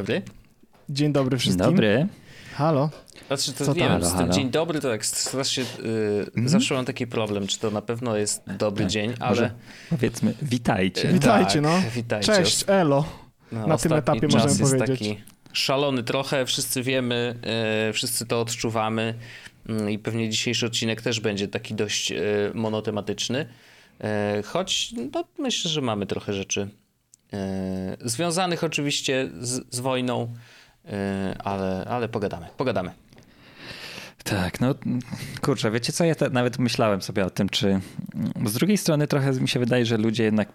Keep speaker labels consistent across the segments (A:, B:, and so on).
A: Dzień dobry.
B: Dzień dobry wszystkim.
C: Dzień dobry.
B: Halo.
A: Znaczy, to
B: Co
A: wiem, z tym dzień dobry to tak strasznie, yy, zawsze mam taki problem, czy to na pewno jest dobry dzień, ale...
C: Może powiedzmy witajcie.
A: Yy,
B: Witajcie,
A: tak,
B: no.
A: Witajcie.
B: Cześć, elo.
A: No,
B: na tym etapie
A: czas
B: możemy
A: jest
B: powiedzieć.
A: taki szalony trochę, wszyscy wiemy, yy, wszyscy to odczuwamy yy, i pewnie dzisiejszy odcinek też będzie taki dość yy, monotematyczny, yy, choć no, myślę, że mamy trochę rzeczy związanych oczywiście z, z wojną, yy, ale, ale pogadamy, pogadamy.
C: Tak, no kurczę, wiecie co, ja te, nawet myślałem sobie o tym, czy z drugiej strony trochę mi się wydaje, że ludzie jednak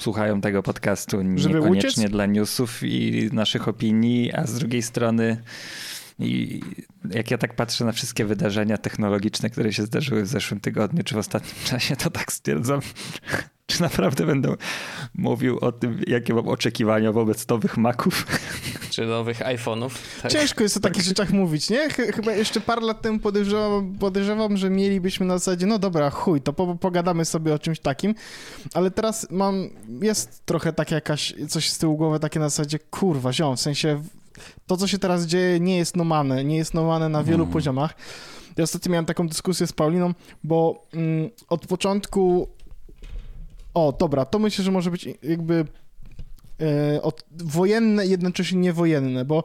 C: słuchają tego podcastu
B: Żeby
C: niekoniecznie
B: uciec?
C: dla newsów i naszych opinii, a z drugiej strony i jak ja tak patrzę na wszystkie wydarzenia technologiczne, które się zdarzyły w zeszłym tygodniu czy w ostatnim czasie, to tak stwierdzam, czy naprawdę będę mówił o tym, jakie mam oczekiwania wobec nowych Maców.
A: Czy nowych iPhone'ów. Tak?
B: Ciężko jest o takich rzeczach mówić, nie? Ch- Chyba jeszcze parę lat temu podejrzewam, podejrzewam, że mielibyśmy na zasadzie, no dobra, chuj, to po, pogadamy sobie o czymś takim, ale teraz mam, jest trochę tak jakaś, coś z tyłu głowy takie na zasadzie, kurwa, ziom, w sensie to, co się teraz dzieje, nie jest nomane, nie jest nomane na wielu
C: Mm.
B: poziomach. Ja ostatnio miałem taką dyskusję z Pauliną, bo mm, od początku. O, dobra, to myślę, że może być jakby e, od, wojenne, jednocześnie niewojenne, bo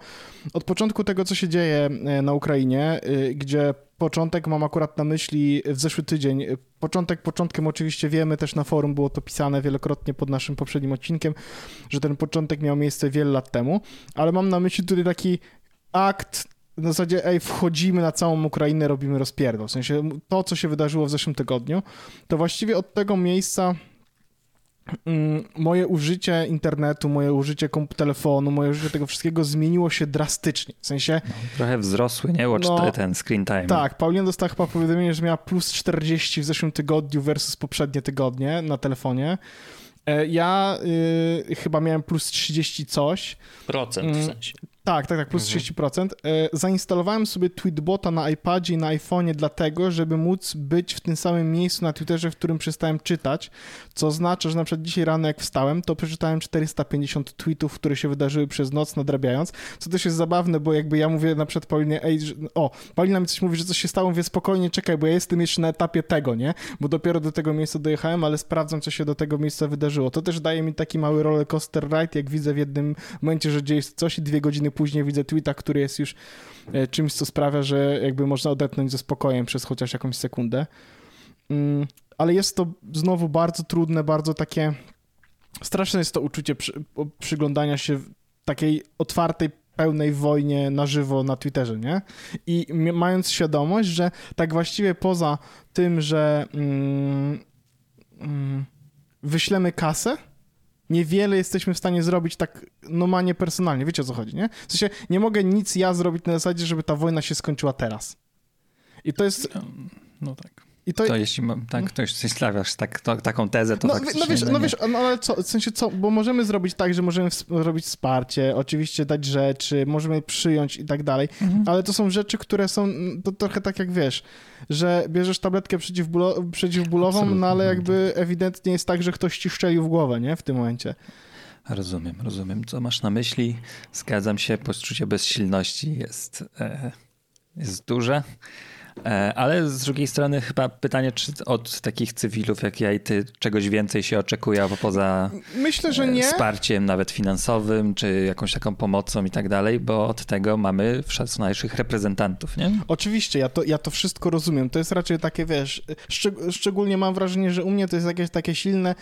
B: od początku tego, co się dzieje e, na Ukrainie, e, gdzie początek mam akurat na myśli w zeszły tydzień. Początek początkiem oczywiście wiemy, też na forum było to pisane wielokrotnie pod naszym poprzednim odcinkiem, że ten początek miał miejsce wiele lat temu, ale mam na myśli tutaj taki akt w zasadzie, ej, wchodzimy na całą Ukrainę, robimy rozpierdol. W sensie to, co się wydarzyło w zeszłym tygodniu, to właściwie od tego miejsca moje użycie internetu, moje użycie telefonu, moje użycie tego wszystkiego zmieniło się drastycznie. W sensie,
C: Trochę wzrosły, nie? Watch
B: No,
C: ten screen time.
B: tak, Paulina dostała chyba powiadomienie, że miała plus 40 w zeszłym tygodniu versus poprzednie tygodnie na telefonie. E, Ja y, chyba miałem plus 30 coś.
A: Procent w
B: Mm.
A: sensie.
B: Tak, tak, tak, plus
A: Mhm.
B: 30%. E, Zainstalowałem sobie Tweetbota na iPadzie i na iPhone'ie dlatego, żeby móc być w tym samym miejscu na Twitterze, w którym przestałem czytać, co oznacza, że na przykład dzisiaj rano jak wstałem, to przeczytałem 450 tweetów, które się wydarzyły przez noc nadrabiając, co też jest zabawne, bo jakby ja mówię na przykład Paulinie, ej, że, o, Paulina mi coś mówi, że coś się stało, mówię spokojnie, czekaj, bo ja jestem jeszcze na etapie tego, nie? Bo dopiero do tego miejsca dojechałem, ale sprawdzam, co się do tego miejsca wydarzyło. To też daje mi taki mały roller coaster ride, jak widzę w jednym momencie, że dzieje się coś i dwie godziny później widzę tweeta, który jest już e, czymś, co sprawia, że jakby można odetchnąć ze spokojem przez chociaż jakąś sekundę. Mm, ale jest to znowu bardzo trudne, bardzo takie... Straszne jest to uczucie przy, przyglądania się takiej otwartej, pełnej wojnie na żywo na Twitterze, nie? I mając świadomość, że tak właściwie poza tym, że mm, mm, wyślemy kasę, niewiele jesteśmy w stanie zrobić tak normalnie, personalnie. Wiecie o co chodzi, nie? W sensie nie mogę nic ja zrobić na zasadzie, żeby ta wojna się skończyła teraz. I to jest...
C: No tak.
B: I to,
C: To jeśli mam, tak, to jeśli stawiasz tak, to, taką tezę, to
B: no, no wiesz, no wiesz, no ale co, w sensie co, bo możemy zrobić tak, że możemy ws- robić wsparcie, oczywiście dać rzeczy, możemy przyjąć i tak dalej,
C: Mhm.
B: ale to są rzeczy, które są, to trochę tak jak wiesz, że bierzesz tabletkę przeciwbólo, przeciwbólową, no
C: Absolutnie.
B: ale jakby ewidentnie jest tak, że ktoś ci szczelił w głowę, nie, w tym momencie.
C: Rozumiem, rozumiem. Co masz na myśli? Zgadzam się, poczucie bezsilności jest, e, jest duże. E, ale z drugiej strony chyba pytanie, czy od takich cywilów jak ja i ty czegoś więcej się oczekuje, albo poza
B: Myślę, że
C: e,
B: nie.
C: wsparciem nawet finansowym, czy jakąś taką pomocą i tak dalej, bo od tego mamy szacunajszych reprezentantów, nie?
B: Oczywiście, ja to, ja to wszystko rozumiem. To jest raczej takie, wiesz, szczeg- szczególnie mam wrażenie, że u mnie to jest jakieś takie silne,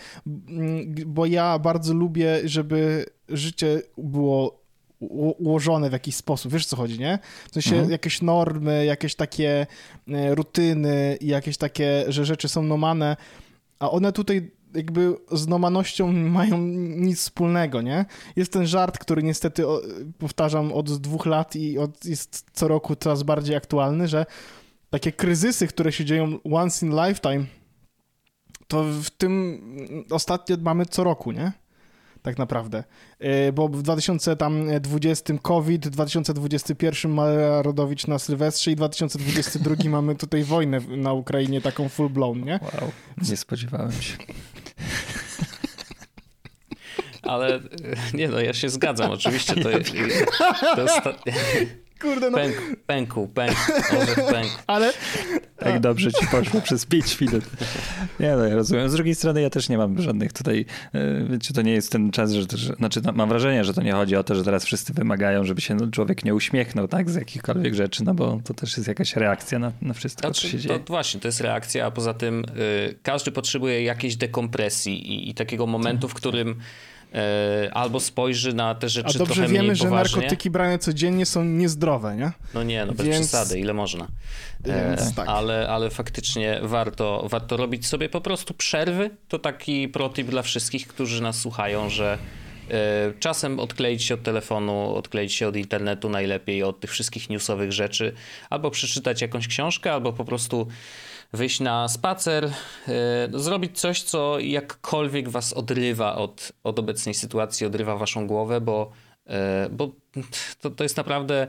B: bo ja bardzo lubię, żeby życie było ułożone w jakiś sposób. Wiesz, co chodzi, nie? W sensie
C: Mhm.
B: jakieś normy, jakieś takie e, rutyny i jakieś takie, że rzeczy są nomane, a one tutaj jakby z nomanością mają nic wspólnego, nie? Jest ten żart, który niestety powtarzam od dwóch lat i od, jest co roku coraz bardziej aktualny, że takie kryzysy, które się dzieją once in lifetime, to w tym ostatnio mamy co roku, nie? Tak naprawdę. Yy, Bo w 2020 COVID, w 2021 Maria Rodowicz na Sylwestrze i w 2022 mamy tutaj wojnę na Ukrainie taką full blown, nie?
C: Wow, nie spodziewałem się.
A: ale nie no, ja się zgadzam, oczywiście to, jest, to jest,
B: Kurde, no.
A: Pękł, pękł, pękł, pękł.
B: Ale...
C: Tak dobrze ci poszło przez 5 minut. Nie no, ja rozumiem. Z drugiej strony ja też nie mam żadnych tutaj, e, wiecie, to nie jest ten czas, że, że znaczy no, mam wrażenie, że to nie chodzi o to, że teraz wszyscy wymagają, żeby się no, człowiek nie uśmiechnął, tak, z jakichkolwiek rzeczy, no bo to też jest jakaś reakcja na, na wszystko, znaczy, co się dzieje.
A: To właśnie, to jest reakcja, a poza tym y, każdy potrzebuje jakiejś dekompresji i, i takiego momentu, w którym albo spojrzy na te rzeczy
B: A dobrze wiemy, że narkotyki brane codziennie są niezdrowe, nie?
A: No nie, no bez
B: Więc...
A: przesady, ile można.
B: E, Więc, tak.
A: ale, ale faktycznie warto, warto robić sobie po prostu przerwy. To taki protip dla wszystkich, którzy nas słuchają, że e, Czasem odkleić się od telefonu, odkleić się od internetu najlepiej, od tych wszystkich newsowych rzeczy, albo przeczytać jakąś książkę, albo po prostu wyjść na spacer, e, zrobić coś, co jakkolwiek was odrywa od, od obecnej sytuacji, odrywa waszą głowę, bo, e, bo to, to jest naprawdę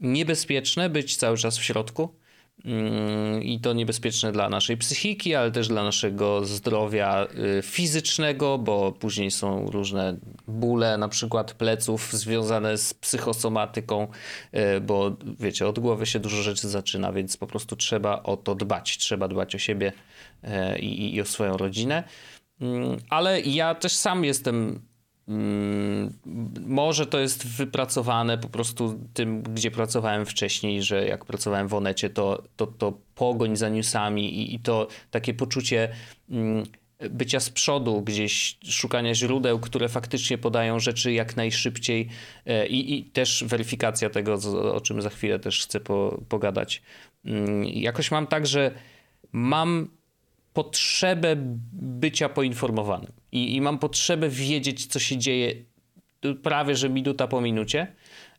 A: niebezpieczne być cały czas w środku. Mm, i to niebezpieczne dla naszej psychiki, ale też dla naszego zdrowia y, fizycznego, bo później są różne bóle, na przykład pleców związane z psychosomatyką, y, bo wiecie, od głowy się dużo rzeczy zaczyna, więc po prostu trzeba o to dbać, trzeba dbać o siebie y, i, i o swoją rodzinę. Mm, ale ja też sam jestem może to jest wypracowane po prostu tym, gdzie pracowałem wcześniej, że jak pracowałem w Onecie, to, to, to pogoń za newsami i, i to takie poczucie mm, bycia z przodu, gdzieś szukania źródeł, które faktycznie podają rzeczy jak najszybciej e, i, i też weryfikacja tego, o czym za chwilę też chcę po, pogadać. Mm, jakoś mam tak, że mam potrzebę bycia poinformowanym i, i mam potrzebę wiedzieć, co się dzieje prawie że minuta po minucie.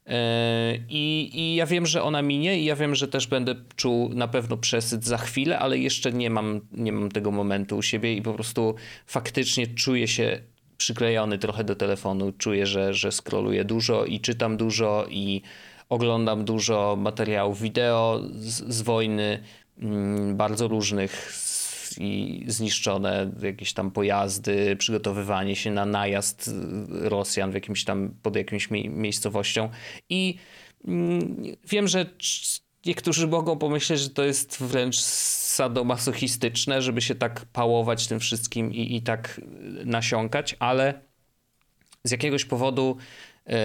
A: E, I, I ja wiem, że ona minie, i ja wiem, że też będę czuł na pewno przesyt za chwilę, ale jeszcze nie mam, nie mam tego momentu u siebie i po prostu faktycznie czuję się przyklejony trochę do telefonu. Czuję, że, że scrolluję dużo i czytam dużo i oglądam dużo materiałów wideo z, z wojny, mm, bardzo różnych, i zniszczone jakieś tam pojazdy, przygotowywanie się na najazd Rosjan w jakimś tam, pod jakimś miejscowością. I mm, wiem, że niektórzy mogą pomyśleć, że to jest wręcz sadomasochistyczne, żeby się tak pałować tym wszystkim i, i tak nasiąkać, ale z jakiegoś powodu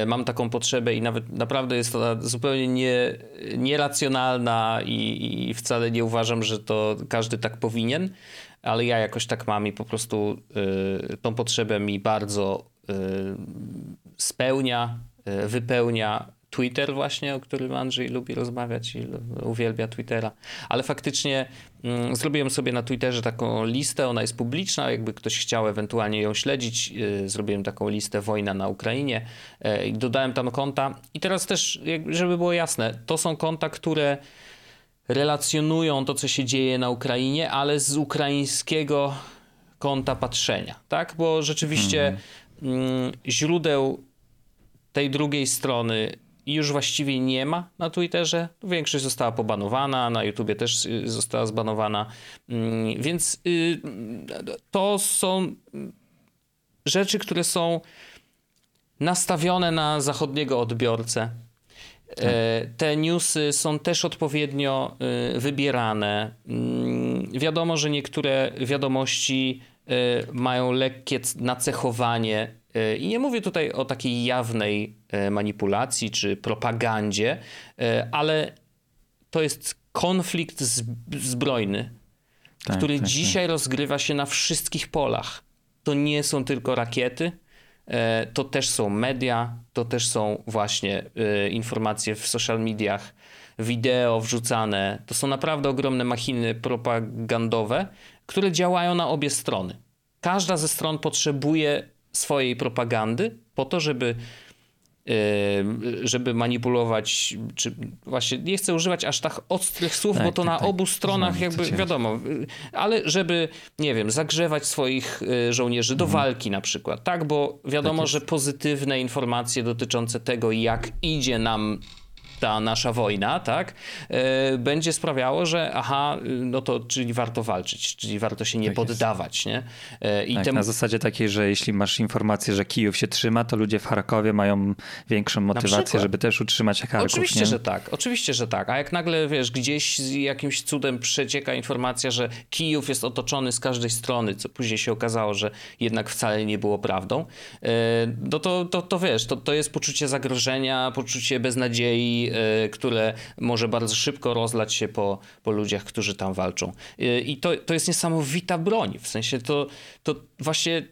A: mam taką potrzebę i nawet naprawdę jest to zupełnie nie, nieracjonalna i, i wcale nie uważam, że to każdy tak powinien, ale ja jakoś tak mam i po prostu y, tą potrzebę mi bardzo y, spełnia, y, wypełnia Twitter właśnie, o którym Andrzej lubi rozmawiać i uwielbia Twittera. Ale faktycznie mm, zrobiłem sobie na Twitterze taką listę, ona jest publiczna, jakby ktoś chciał ewentualnie ją śledzić, yy, zrobiłem taką listę wojna na Ukrainie yy, i dodałem tam konta. I teraz też, żeby było jasne, to są konta, które relacjonują to, co się dzieje na Ukrainie, ale z ukraińskiego kąta patrzenia, tak? Bo rzeczywiście mm, źródeł tej drugiej strony już właściwie nie ma na Twitterze. Większość została pobanowana, na YouTubie też y, została zbanowana. Mm, więc y, to są rzeczy, które są nastawione na zachodniego odbiorcę. E, te newsy są też odpowiednio y, wybierane. Mm, wiadomo, że niektóre wiadomości mają lekkie nacechowanie I nie mówię tutaj o takiej jawnej e, manipulacji czy propagandzie, e, ale to jest konflikt zbrojny, tak, który tak. dzisiaj tak. rozgrywa się na wszystkich polach. To nie są tylko rakiety, to też są media, to też są właśnie informacje w social mediach, wideo wrzucane. To są naprawdę ogromne machiny propagandowe, które działają na obie strony. Każda ze stron potrzebuje swojej propagandy po to, żeby e, żeby manipulować, czy właśnie nie chcę używać aż tak ostrych słów, tak, bo to tak, na tak. obu stronach jakby wiadomo, ale żeby, nie wiem, zagrzewać swoich e, żołnierzy do mhm. walki na przykład, tak, bo wiadomo, tak że pozytywne informacje dotyczące tego, jak idzie nam ta nasza wojna, tak, będzie sprawiało, że aha, no to czyli warto walczyć, czyli warto się nie tak poddawać, nie?
C: I tak, na zasadzie takiej, że jeśli masz informację, że Kijów się trzyma, to ludzie w Charkowie mają większą motywację, żeby też utrzymać Charków,
A: Oczywiście,
C: nie?
A: że tak, oczywiście, że tak, a jak nagle, wiesz, gdzieś jakimś cudem przecieka informacja, że Kijów jest otoczony z każdej strony, co później się okazało, że jednak wcale nie było prawdą, no to, to, to wiesz, to, to jest poczucie zagrożenia, poczucie beznadziei, które może bardzo szybko rozlać się po, po ludziach, którzy tam walczą. I to, to jest niesamowita broń, w sensie to, to właśnie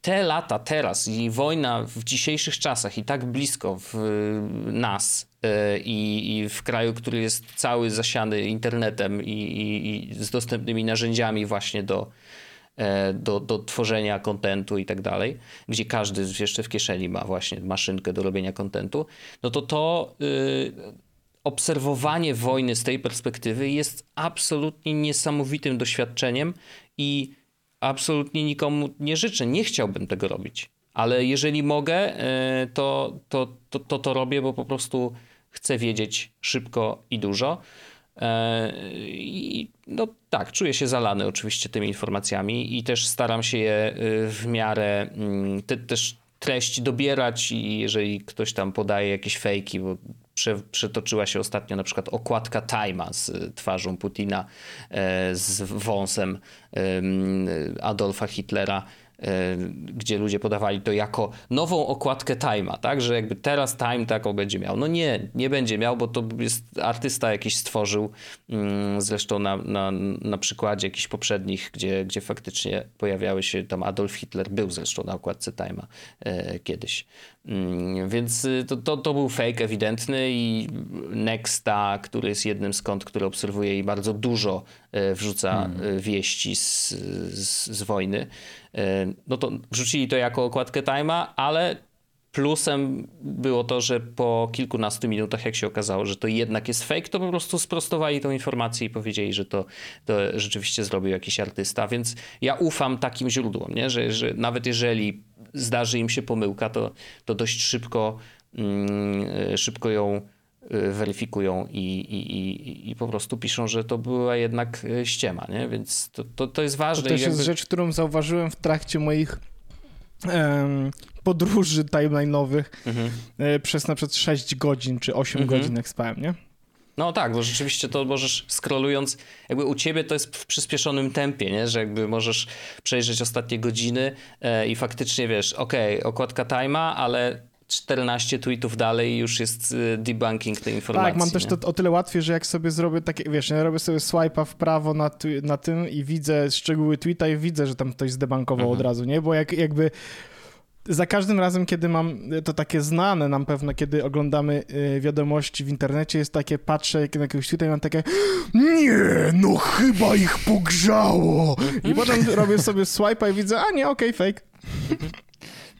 A: te lata teraz i wojna w dzisiejszych czasach i tak blisko w nas i, i w kraju, który jest cały zasiany internetem i, i, i z dostępnymi narzędziami właśnie do, E, do, do tworzenia kontentu i tak dalej, gdzie każdy jeszcze w kieszeni ma właśnie maszynkę do robienia kontentu, no to to y, obserwowanie wojny z tej perspektywy jest absolutnie niesamowitym doświadczeniem i absolutnie nikomu nie życzę, nie chciałbym tego robić. Ale jeżeli mogę, y, to, to, to, to, to robię, bo po prostu chcę wiedzieć szybko i dużo. E, I no tak, czuję się zalany oczywiście tymi informacjami i też staram się je y, w miarę mm, te, też treść dobierać i jeżeli ktoś tam podaje jakieś fejki, bo prze, przetoczyła się ostatnio na przykład okładka Time'a z twarzą Putina, e, z wąsem Adolfa Hitlera gdzie ludzie podawali to jako nową okładkę Time'a, tak, że jakby teraz Time taką będzie miał. No nie, nie będzie miał, bo to jest artysta jakiś stworzył, mm, zresztą na, na, na przykładzie jakichś poprzednich, gdzie, gdzie faktycznie pojawiały się, tam Adolf Hitler był zresztą na okładce Time'a e, kiedyś. Mm, więc y, to, to, to, był fake ewidentny i Nexta, który jest jednym z kont, który obserwuje i bardzo dużo e, wrzuca hmm. E, wieści z, z, z, wojny, no to wrzucili to jako okładkę Time'a, ale Plusem było to, że po kilkunastu minutach, jak się okazało, że to jednak jest fake, to po prostu sprostowali tą informację i powiedzieli, że to, to rzeczywiście zrobił jakiś artysta. Więc ja ufam takim źródłom, nie? Że, że nawet jeżeli zdarzy im się pomyłka, to, to dość szybko, mm, szybko ją y, weryfikują i, i, i, i po prostu piszą, że to była jednak y, ściema, nie? Więc to, to, to jest ważne.
B: To też jakby... jest rzecz, którą zauważyłem w trakcie moich um, podróży timeline'owych mhm. E, przez na przykład 6 godzin czy 8 mhm. godzin jak spałem, nie?
A: No tak, bo rzeczywiście to możesz scrollując, jakby u ciebie to jest w przyspieszonym tempie, nie? że jakby możesz przejrzeć ostatnie godziny e, i faktycznie wiesz, okej, okay, okładka time'a, ale 14 tweetów dalej już jest e, debunking tej informacji.
B: Tak, mam też to o tyle łatwiej, że jak sobie zrobię takie, wiesz, ja robię sobie swipe'a w prawo na, na tym i widzę szczegóły tweeta i widzę, że tam ktoś zdebankował mhm. od razu, nie? Bo jak jakby za każdym razem, kiedy mam to takie znane nam pewno, kiedy oglądamy y, wiadomości w internecie, jest takie, patrzę na jakiegoś tutaj mam takie nie, no chyba ich pogrzało. I potem robię sobie swipe i widzę, a nie, okej, okay, fake.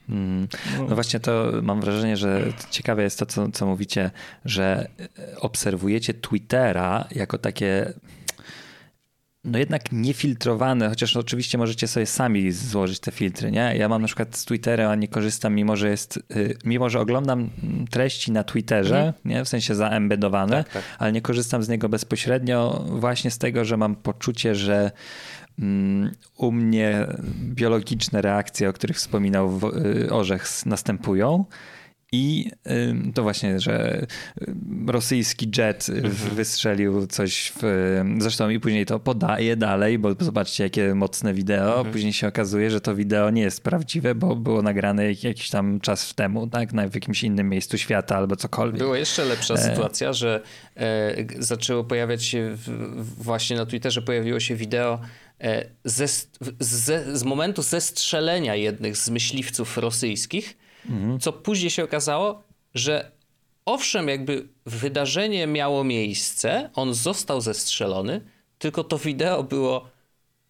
C: Mm. No właśnie to mam wrażenie, że ciekawe jest to, co, co mówicie, że obserwujecie Twittera jako takie no jednak niefiltrowane, chociaż oczywiście możecie sobie sami złożyć te filtry, nie? Ja mam na przykład z Twittera, a nie korzystam, mimo że jest, y, mimo że oglądam treści na Twitterze, mhm. nie? W sensie zaembedowane, tak, tak. ale nie korzystam z niego bezpośrednio właśnie z tego, że mam poczucie, że mm, u mnie biologiczne reakcje, o których wspominał y, Orzech, następują i to właśnie, że rosyjski jet mhm. wystrzelił coś w. Zresztą i później to podaje dalej, bo zobaczcie, jakie mocne wideo. Mhm. Później się okazuje, że to wideo nie jest prawdziwe, bo było nagrane jakiś tam czas temu, tak? w jakimś innym miejscu świata albo cokolwiek.
A: Była jeszcze lepsza e... sytuacja, że e, zaczęło pojawiać się w, właśnie na Twitterze pojawiło się wideo e, ze, ze, z momentu zestrzelenia jednych z myśliwców rosyjskich Mhm. Co później się okazało, że owszem, jakby wydarzenie miało miejsce, on został zestrzelony, tylko to wideo było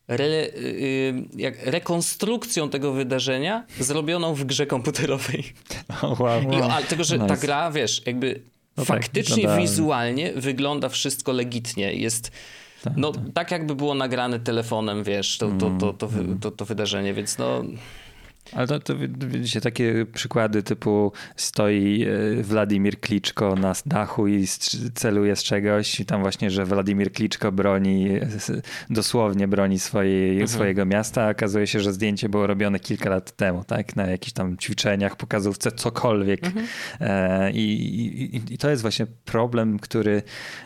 A: re, yy, jak rekonstrukcją tego wydarzenia zrobioną w grze komputerowej.
C: Oh, wow, wow.
A: I, ale tego, że nice. ta gra, wiesz, jakby no tak, faktycznie tak, wizualnie wygląda wszystko legitnie. Jest tak, no, tak. tak jakby było nagrane telefonem, wiesz, to, to, to, to, to, to, to wydarzenie, więc no...
C: Ale to, to widzicie, takie przykłady typu stoi e, Władimir Kliczko na dachu i celuje z czegoś i tam właśnie, że Władimir Kliczko broni, dosłownie broni swojej, mhm. swojego miasta, a okazuje się, że zdjęcie było robione kilka lat temu, tak? Na jakichś tam ćwiczeniach, pokazówce, cokolwiek. Mhm. E, I, i, I to jest właśnie problem, który,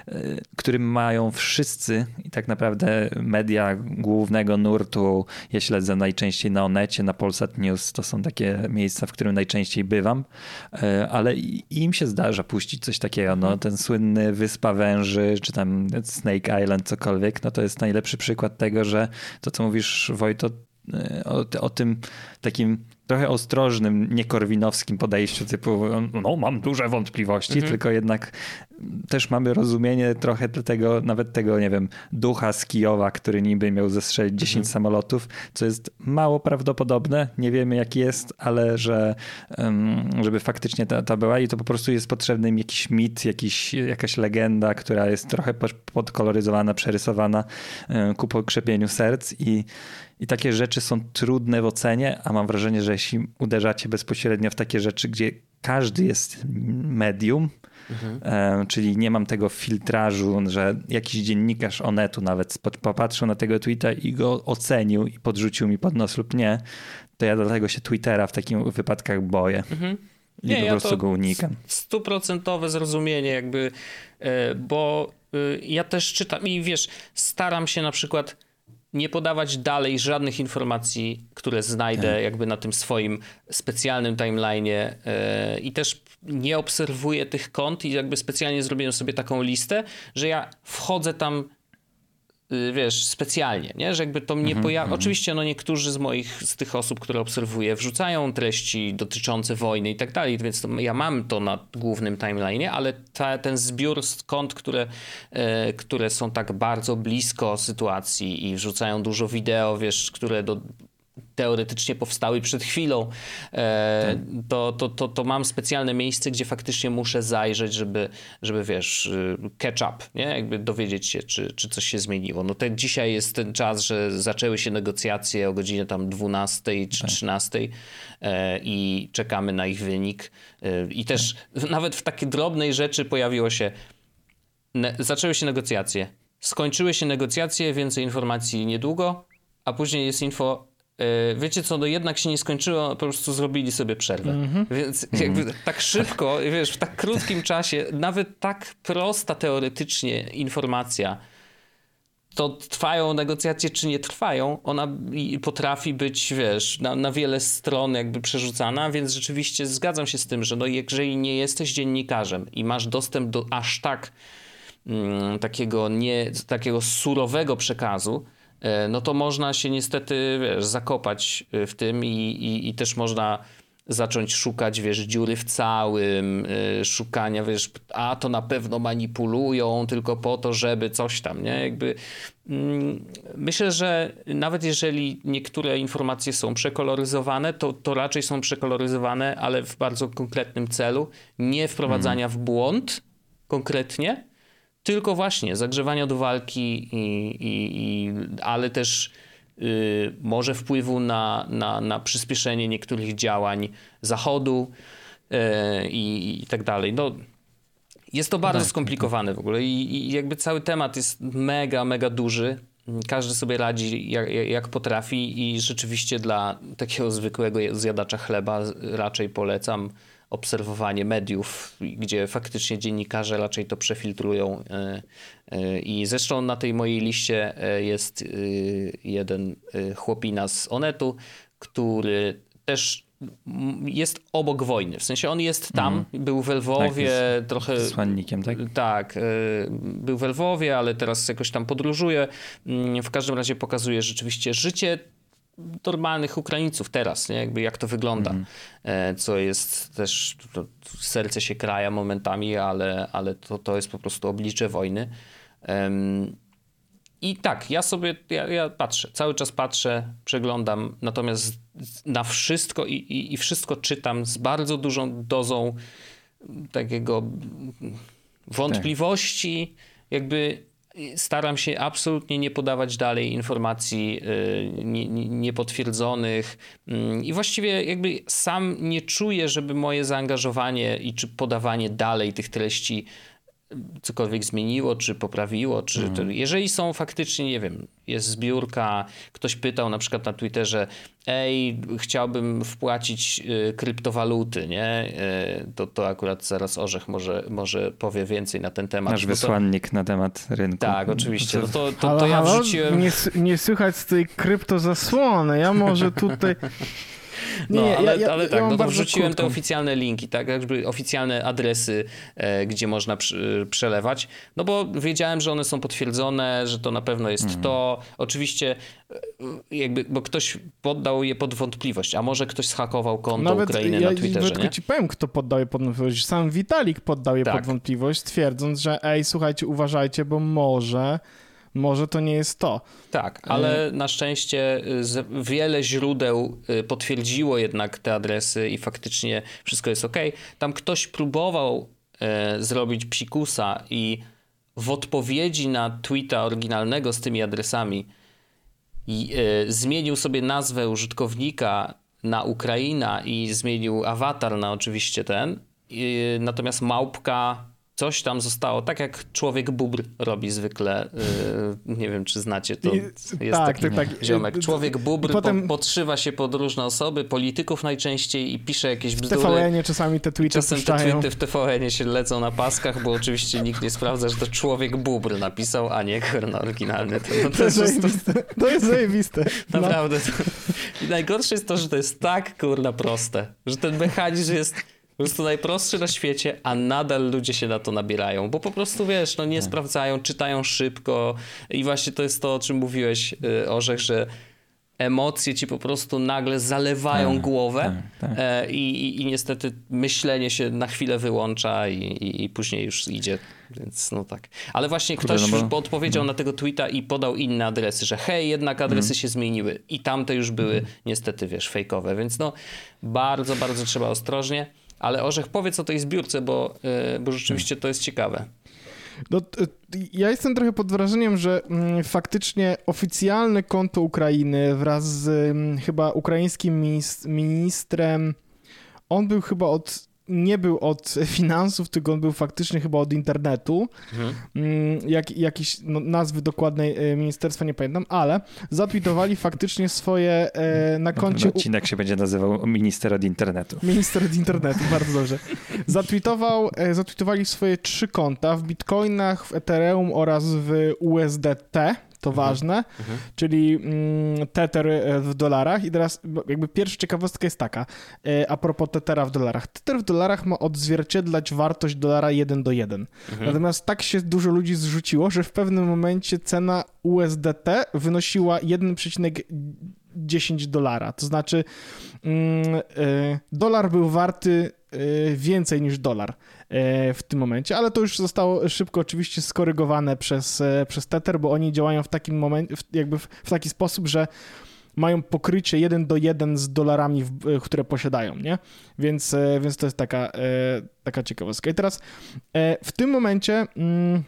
C: e, który mają wszyscy i tak naprawdę media głównego nurtu, ja śledzę najczęściej na Onecie, na Polsat News, to są takie miejsca, w którym najczęściej bywam, e, ale im się zdarza puścić coś takiego, no ten słynny Wyspa Węży, czy tam Snake Island, cokolwiek, no to jest najlepszy przykład tego, że to, co mówisz Wojto, e, o, o tym takim trochę ostrożnym, niekorwinowskim podejściu, typu no mam duże wątpliwości, mhm. tylko jednak też mamy rozumienie trochę tego, nawet tego, nie wiem, ducha z Kijowa, który niby miał zestrzelić 10 mhm. samolotów, co jest mało prawdopodobne, nie wiemy jaki jest, ale że żeby faktycznie ta, ta była i to po prostu jest potrzebny im jakiś mit, jakiś, jakaś legenda, która jest trochę podkoloryzowana, przerysowana ku pokrzepieniu serc i i takie rzeczy są trudne w ocenie, a mam wrażenie, że jeśli uderzacie bezpośrednio w takie rzeczy, gdzie każdy jest medium, mhm. e, czyli nie mam tego filtrażu, że jakiś dziennikarz Onetu nawet popatrzył na tego tweeta i go ocenił i podrzucił mi pod nos lub nie, to ja dlatego się Twittera w takich wypadkach boję. Mhm. I nie, po prostu ja go unikam.
A: Stuprocentowe zrozumienie jakby, e, bo e, ja też czytam i wiesz, staram się na przykład nie podawać dalej żadnych informacji, które znajdę tak. jakby na tym swoim specjalnym timeline'ie yy, i też nie obserwuję tych kont i jakby specjalnie zrobiłem sobie taką listę, że ja wchodzę tam wiesz, specjalnie, nie? że jakby to mnie mm -hmm. pojawia. Oczywiście, no niektórzy z moich, z tych osób, które obserwuję, wrzucają treści dotyczące wojny i tak dalej, więc to, ja mam to na głównym timeline'ie, ale ta, ten zbiór kont, które, e, które są tak bardzo blisko sytuacji i wrzucają dużo wideo, wiesz, które do, teoretycznie powstały przed chwilą, e, tak. to, to, to, to mam specjalne miejsce, gdzie faktycznie muszę zajrzeć, żeby, żeby wiesz, y, catch up, nie? Jakby dowiedzieć się, czy, czy coś się zmieniło. No ten dzisiaj jest ten czas, że zaczęły się negocjacje o godzinie tam 12 czy 13 tak. e, i czekamy na ich wynik. E, I też nawet w takiej drobnej rzeczy pojawiło się, zaczęły się negocjacje. Skończyły się negocjacje, więcej informacji niedługo, a później jest info, wiecie co, no jednak się nie skończyło, po prostu zrobili sobie przerwę. Mm -hmm. Więc jakby mm. tak szybko, wiesz, w tak krótkim czasie, nawet tak prosta teoretycznie informacja, to trwają negocjacje, czy nie trwają, ona potrafi być, wiesz, na, na wiele stron jakby przerzucana, więc rzeczywiście zgadzam się z tym, że no jeżeli nie jesteś dziennikarzem i masz dostęp do aż tak mm, takiego, nie, takiego surowego przekazu, E, no to można się niestety wiesz, zakopać e, w tym i, i, i też można zacząć szukać, wiesz, dziury w całym, yy, szukania, wiesz, a to na pewno manipulują tylko po to, żeby coś tam, nie? Jakby yy, myślę, że nawet jeżeli niektóre informacje są przekoloryzowane, to, to raczej są przekoloryzowane, ale w bardzo konkretnym celu, nie wprowadzania mm. w błąd konkretnie, tylko właśnie zagrzewania do walki, i, i, i ale też y, może wpływu na, na, na przyspieszenie niektórych działań Zachodu y, i, tak dalej. No, jest to bardzo tak, skomplikowane w ogóle i, i jakby cały temat jest mega, mega duży. Każdy sobie radzi jak, jak, potrafi i rzeczywiście dla takiego zwykłego zjadacza chleba raczej polecam obserwowanie mediów, gdzie faktycznie dziennikarze raczej to przefiltrują. E, e, I zresztą na tej mojej liście e, jest jeden chłopina z Onetu, który też jest obok wojny. W sensie on jest tam, mm. był w Lwowie, tak, trochę.
C: Tak?
A: Tak. Był w Lwowie, ale teraz jakoś tam podróżuje. Mm, w każdym razie pokazuje rzeczywiście życie normalnych Ukraińców teraz, nie? Jakby jak to wygląda, mm. co jest też, serce się kraja momentami, ale, ale to, to jest po prostu oblicze wojny. Um, I tak, ja sobie, ja, ja, patrzę, cały czas patrzę, przeglądam, natomiast na wszystko i, i, i wszystko czytam z bardzo dużą dozą takiego wątpliwości, tak. jakby staram się absolutnie nie podawać dalej informacji niepotwierdzonych. Mm, i właściwie jakby sam nie czuję, żeby moje zaangażowanie i czy podawanie dalej tych treści cokolwiek zmieniło, czy poprawiło, czy to, mhm. jeżeli są faktycznie, nie wiem, jest zbiórka, ktoś pytał na przykład na Twitterze, ej, chciałbym wpłacić y, kryptowaluty, nie? Y, to, to akurat zaraz Orzech może, może powie więcej na ten temat.
C: Nasz wysłannik to... na temat rynku.
A: Tak, oczywiście. No to, to, to ja wrzuciłem...
B: Nie, nie słychać z tej kryptozasłony. Ja może tutaj...
A: No, nie, ale, ja, ale tak, ja no to wrzuciłem krótką. te oficjalne linki, tak, jakby oficjalne adresy, e, gdzie można przy, przelewać, no bo wiedziałem, że one są potwierdzone, że to na pewno jest mhm. to. Oczywiście e, jakby, bo ktoś poddał je pod wątpliwość, a może ktoś schakował konto Nawet Ukrainy ja, na Twitterze,
B: nie? ci powiem, kto poddał je pod wątpliwość. Sam Vitalik poddał je tak. pod wątpliwość, twierdząc, że ej, słuchajcie, uważajcie, bo może może to nie jest to.
A: Tak, ale na szczęście y, wiele źródeł y, potwierdziło jednak te adresy i faktycznie wszystko jest ok. Tam ktoś próbował zrobić psikusa i w odpowiedzi na tweeta oryginalnego z tymi adresami i, e, zmienił sobie nazwę użytkownika na Ukraina i zmienił awatar na oczywiście ten. I, natomiast małpka coś tam zostało, tak jak człowiek bubr robi zwykle. Yy, nie wiem, czy znacie to. Jest tak, taki tak, tak. ziomek. Człowiek bubr potem... po, podszywa się pod różne osoby, polityków najczęściej i pisze jakieś bzdury. W
B: TVN-ie czasami te tweety
A: Czasem te tweety w TVN-ie się lecą na paskach, bo oczywiście nikt nie sprawdza, że to człowiek bubr napisał, a nie kurna oryginalny. To,
B: no to, to, jest zajebiste. to jest zajebiste.
A: Naprawdę. To... I najgorsze jest to, że to jest tak kurna proste, że ten mechanizm jest po prostu najprostszy na świecie, a nadal ludzie się na to nabierają, bo po prostu wiesz, no nie hmm. sprawdzają, czytają szybko i właśnie to jest to, o czym mówiłeś, y, Orzech, że emocje ci po prostu nagle zalewają tak, głowę tak, tak. E, I, i, niestety myślenie się na chwilę wyłącza i, i, i, później już idzie, więc no tak. Ale właśnie Kurde, ktoś no bo... odpowiedział no. na tego tweeta i podał inne adresy, że hej, jednak adresy mm. się zmieniły i tamte już były mm. niestety, wiesz, fejkowe, więc no bardzo, bardzo trzeba ostrożnie. Ale Orzech, powiedz o tej zbiórce, bo, e, bo rzeczywiście to jest ciekawe.
B: No, ja jestem trochę pod wrażeniem, że mm, faktycznie oficjalne konto Ukrainy wraz z mm, chyba ukraińskim ministrem, on był chyba od nie był od finansów, tylko on był faktycznie chyba od internetu. Mhm. Mm, jak, jakiś no, nazwy dokładnej e, ministerstwa nie pamiętam, ale zatwitowali faktycznie swoje e, na koncie...
C: Odcinek się będzie nazywał Minister od internetu.
B: Minister od internetu, bardzo dobrze. Zatwitował, e, zatwitowali swoje trzy konta w bitcoinach, w Ethereum oraz w USDT, to mhm. ważne, mhm. czyli mm, Tether e, w dolarach. I teraz jakby pierwsza ciekawostka jest taka, e, a propos Tethera w dolarach. Tether w dolarach ma odzwierciedlać wartość dolara 1 do 1. Mhm. Natomiast tak się dużo ludzi zrzuciło, że w pewnym momencie cena USDT wynosiła 1,10 dolara. To znaczy mm, e, dolar był warty więcej niż dolar. E, w tym momencie, ale to już zostało szybko oczywiście skorygowane przez, e, przez Tether, bo oni działają w takim momencie, jakby w, w taki sposób, że mają pokrycie jeden do jeden z dolarami, które posiadają, nie? Więc, więc to jest taka, taka ciekawostka. I teraz w tym momencie mm,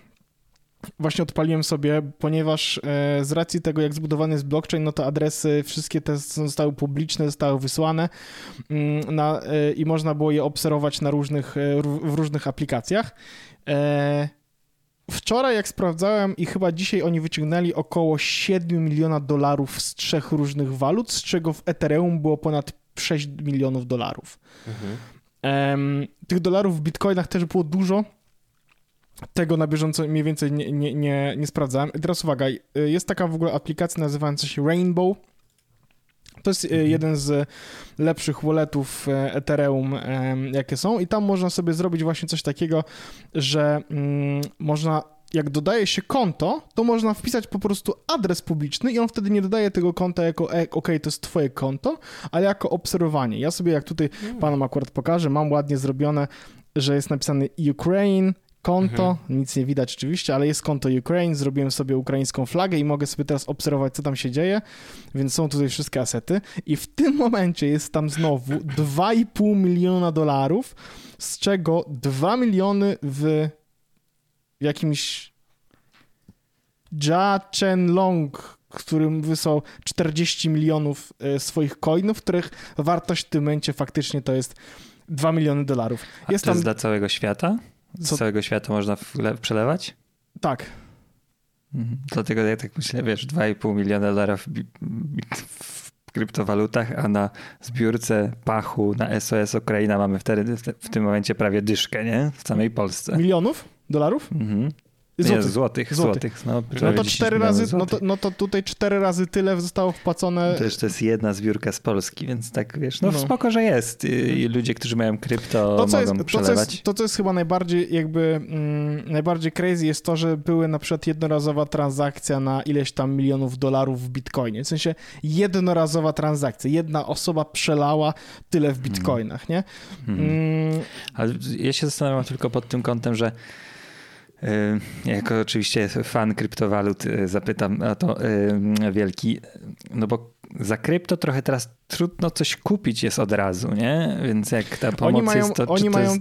B: właśnie odpaliłem sobie, ponieważ e, z racji tego, jak zbudowany jest blockchain, no to adresy wszystkie te zostały publiczne, zostały wysłane mm, na, e, i można było je obserwować na różnych, e, w różnych aplikacjach. Wczoraj, jak sprawdzałem, i chyba dzisiaj oni wyciągnęli około 7 miliona dolarów z trzech różnych walut, z czego w Ethereum było ponad 6 milionów dolarów. Mhm. Tych dolarów w bitcoinach też było dużo, tego na bieżąco mniej więcej nie, nie, nie, nie sprawdzałem. I teraz uwaga, jest taka w ogóle aplikacja nazywająca się Rainbow. To jest e, mhm. jeden z lepszych walletów e, Ethereum, jakie są, i tam można sobie zrobić właśnie coś takiego, że mm, można jak dodaje się konto, to można wpisać po prostu adres publiczny i on wtedy nie dodaje tego konta jako e, ok, to jest twoje konto, ale jako obserwowanie. Ja sobie jak tutaj mm. panom akurat pokażę, mam ładnie zrobione, że jest napisany Ukraine, konto, mhm. nic nie widać oczywiście, ale jest konto Ukraine, zrobiłem sobie ukraińską flagę i mogę sobie teraz obserwować, co tam się dzieje, więc są tutaj wszystkie asety i w tym momencie jest tam znowu 2,5 miliona dolarów, z czego 2 miliony w jakimś Jia Chenlong, którym wysłał 40 milionów e, swoich coinów, których wartość w tym momencie faktycznie to jest 2 miliony dolarów.
C: A
B: Jest
C: to jest
B: tam...
C: dla całego świata? Z
B: Co-
C: całego świata można przelewać?
B: Tak.
C: Mhm. Dlatego ja tak myślę, wiesz, 2,5 miliona dolarów w kryptowalutach, a na zbiórce pachu na SOS Ukraina mamy wtedy w, te, w tym momencie prawie dyszkę, nie? W samej Polsce.
B: Milionów dolarów?
C: Mhm. Nie,
B: Złotych.
C: złotych,
B: Złotych.
C: złotych. No,
B: No to
C: 10
B: cztery razy, no to,
C: złotych.
B: no to tutaj cztery razy tyle zostało wpłacone.
C: To jeszcze jest jedna zbiórka z Polski, więc tak wiesz, no,
B: No.
C: spoko, że jest. I, ludzie, którzy mają krypto,
B: To co,
C: mogą
B: jest, to, co jest, to, co jest chyba najbardziej jakby mm, najbardziej crazy jest to, że były na przykład jednorazowa transakcja na ileś tam milionów dolarów w bitcoinie. W sensie jednorazowa transakcja. Jedna osoba przelała tyle w bitcoinach, nie?
C: Mhm.
B: Mm,
C: Ale ja się zastanawiam tylko pod tym kątem, że jako oczywiście fan kryptowalut y, zapytam o to y, wielki, no bo za krypto trochę teraz trudno coś kupić jest od razu, nie? Więc jak ta pomoc
B: oni mają,
C: jest, to
B: oni
C: to
B: mają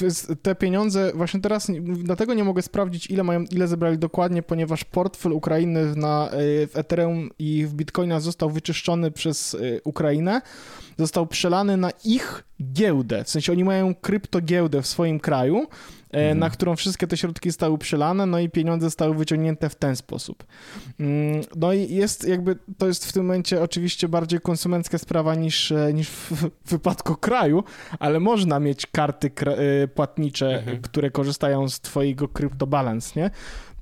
C: jest...
B: y, te pieniądze, właśnie teraz, dlatego nie mogę sprawdzić, ile mają, ile zebrali dokładnie, ponieważ portfel Ukrainy na, y, w Ethereum i w Bitcoina został wyczyszczony przez y, Ukrainę, został przelany na ich giełdę, w sensie oni mają kryptogiełdę w swoim kraju,
C: Mhm.
B: na którą wszystkie te środki zostały przelane, no i pieniądze zostały wyciągnięte w ten sposób. Mm, No i jest jakby, to jest w tym momencie oczywiście bardziej konsumencka sprawa niż, e, niż w, wypadku kraju, ale można mieć karty e, płatnicze,
A: Mhm.
B: które korzystają z twojego CryptoBalance, nie?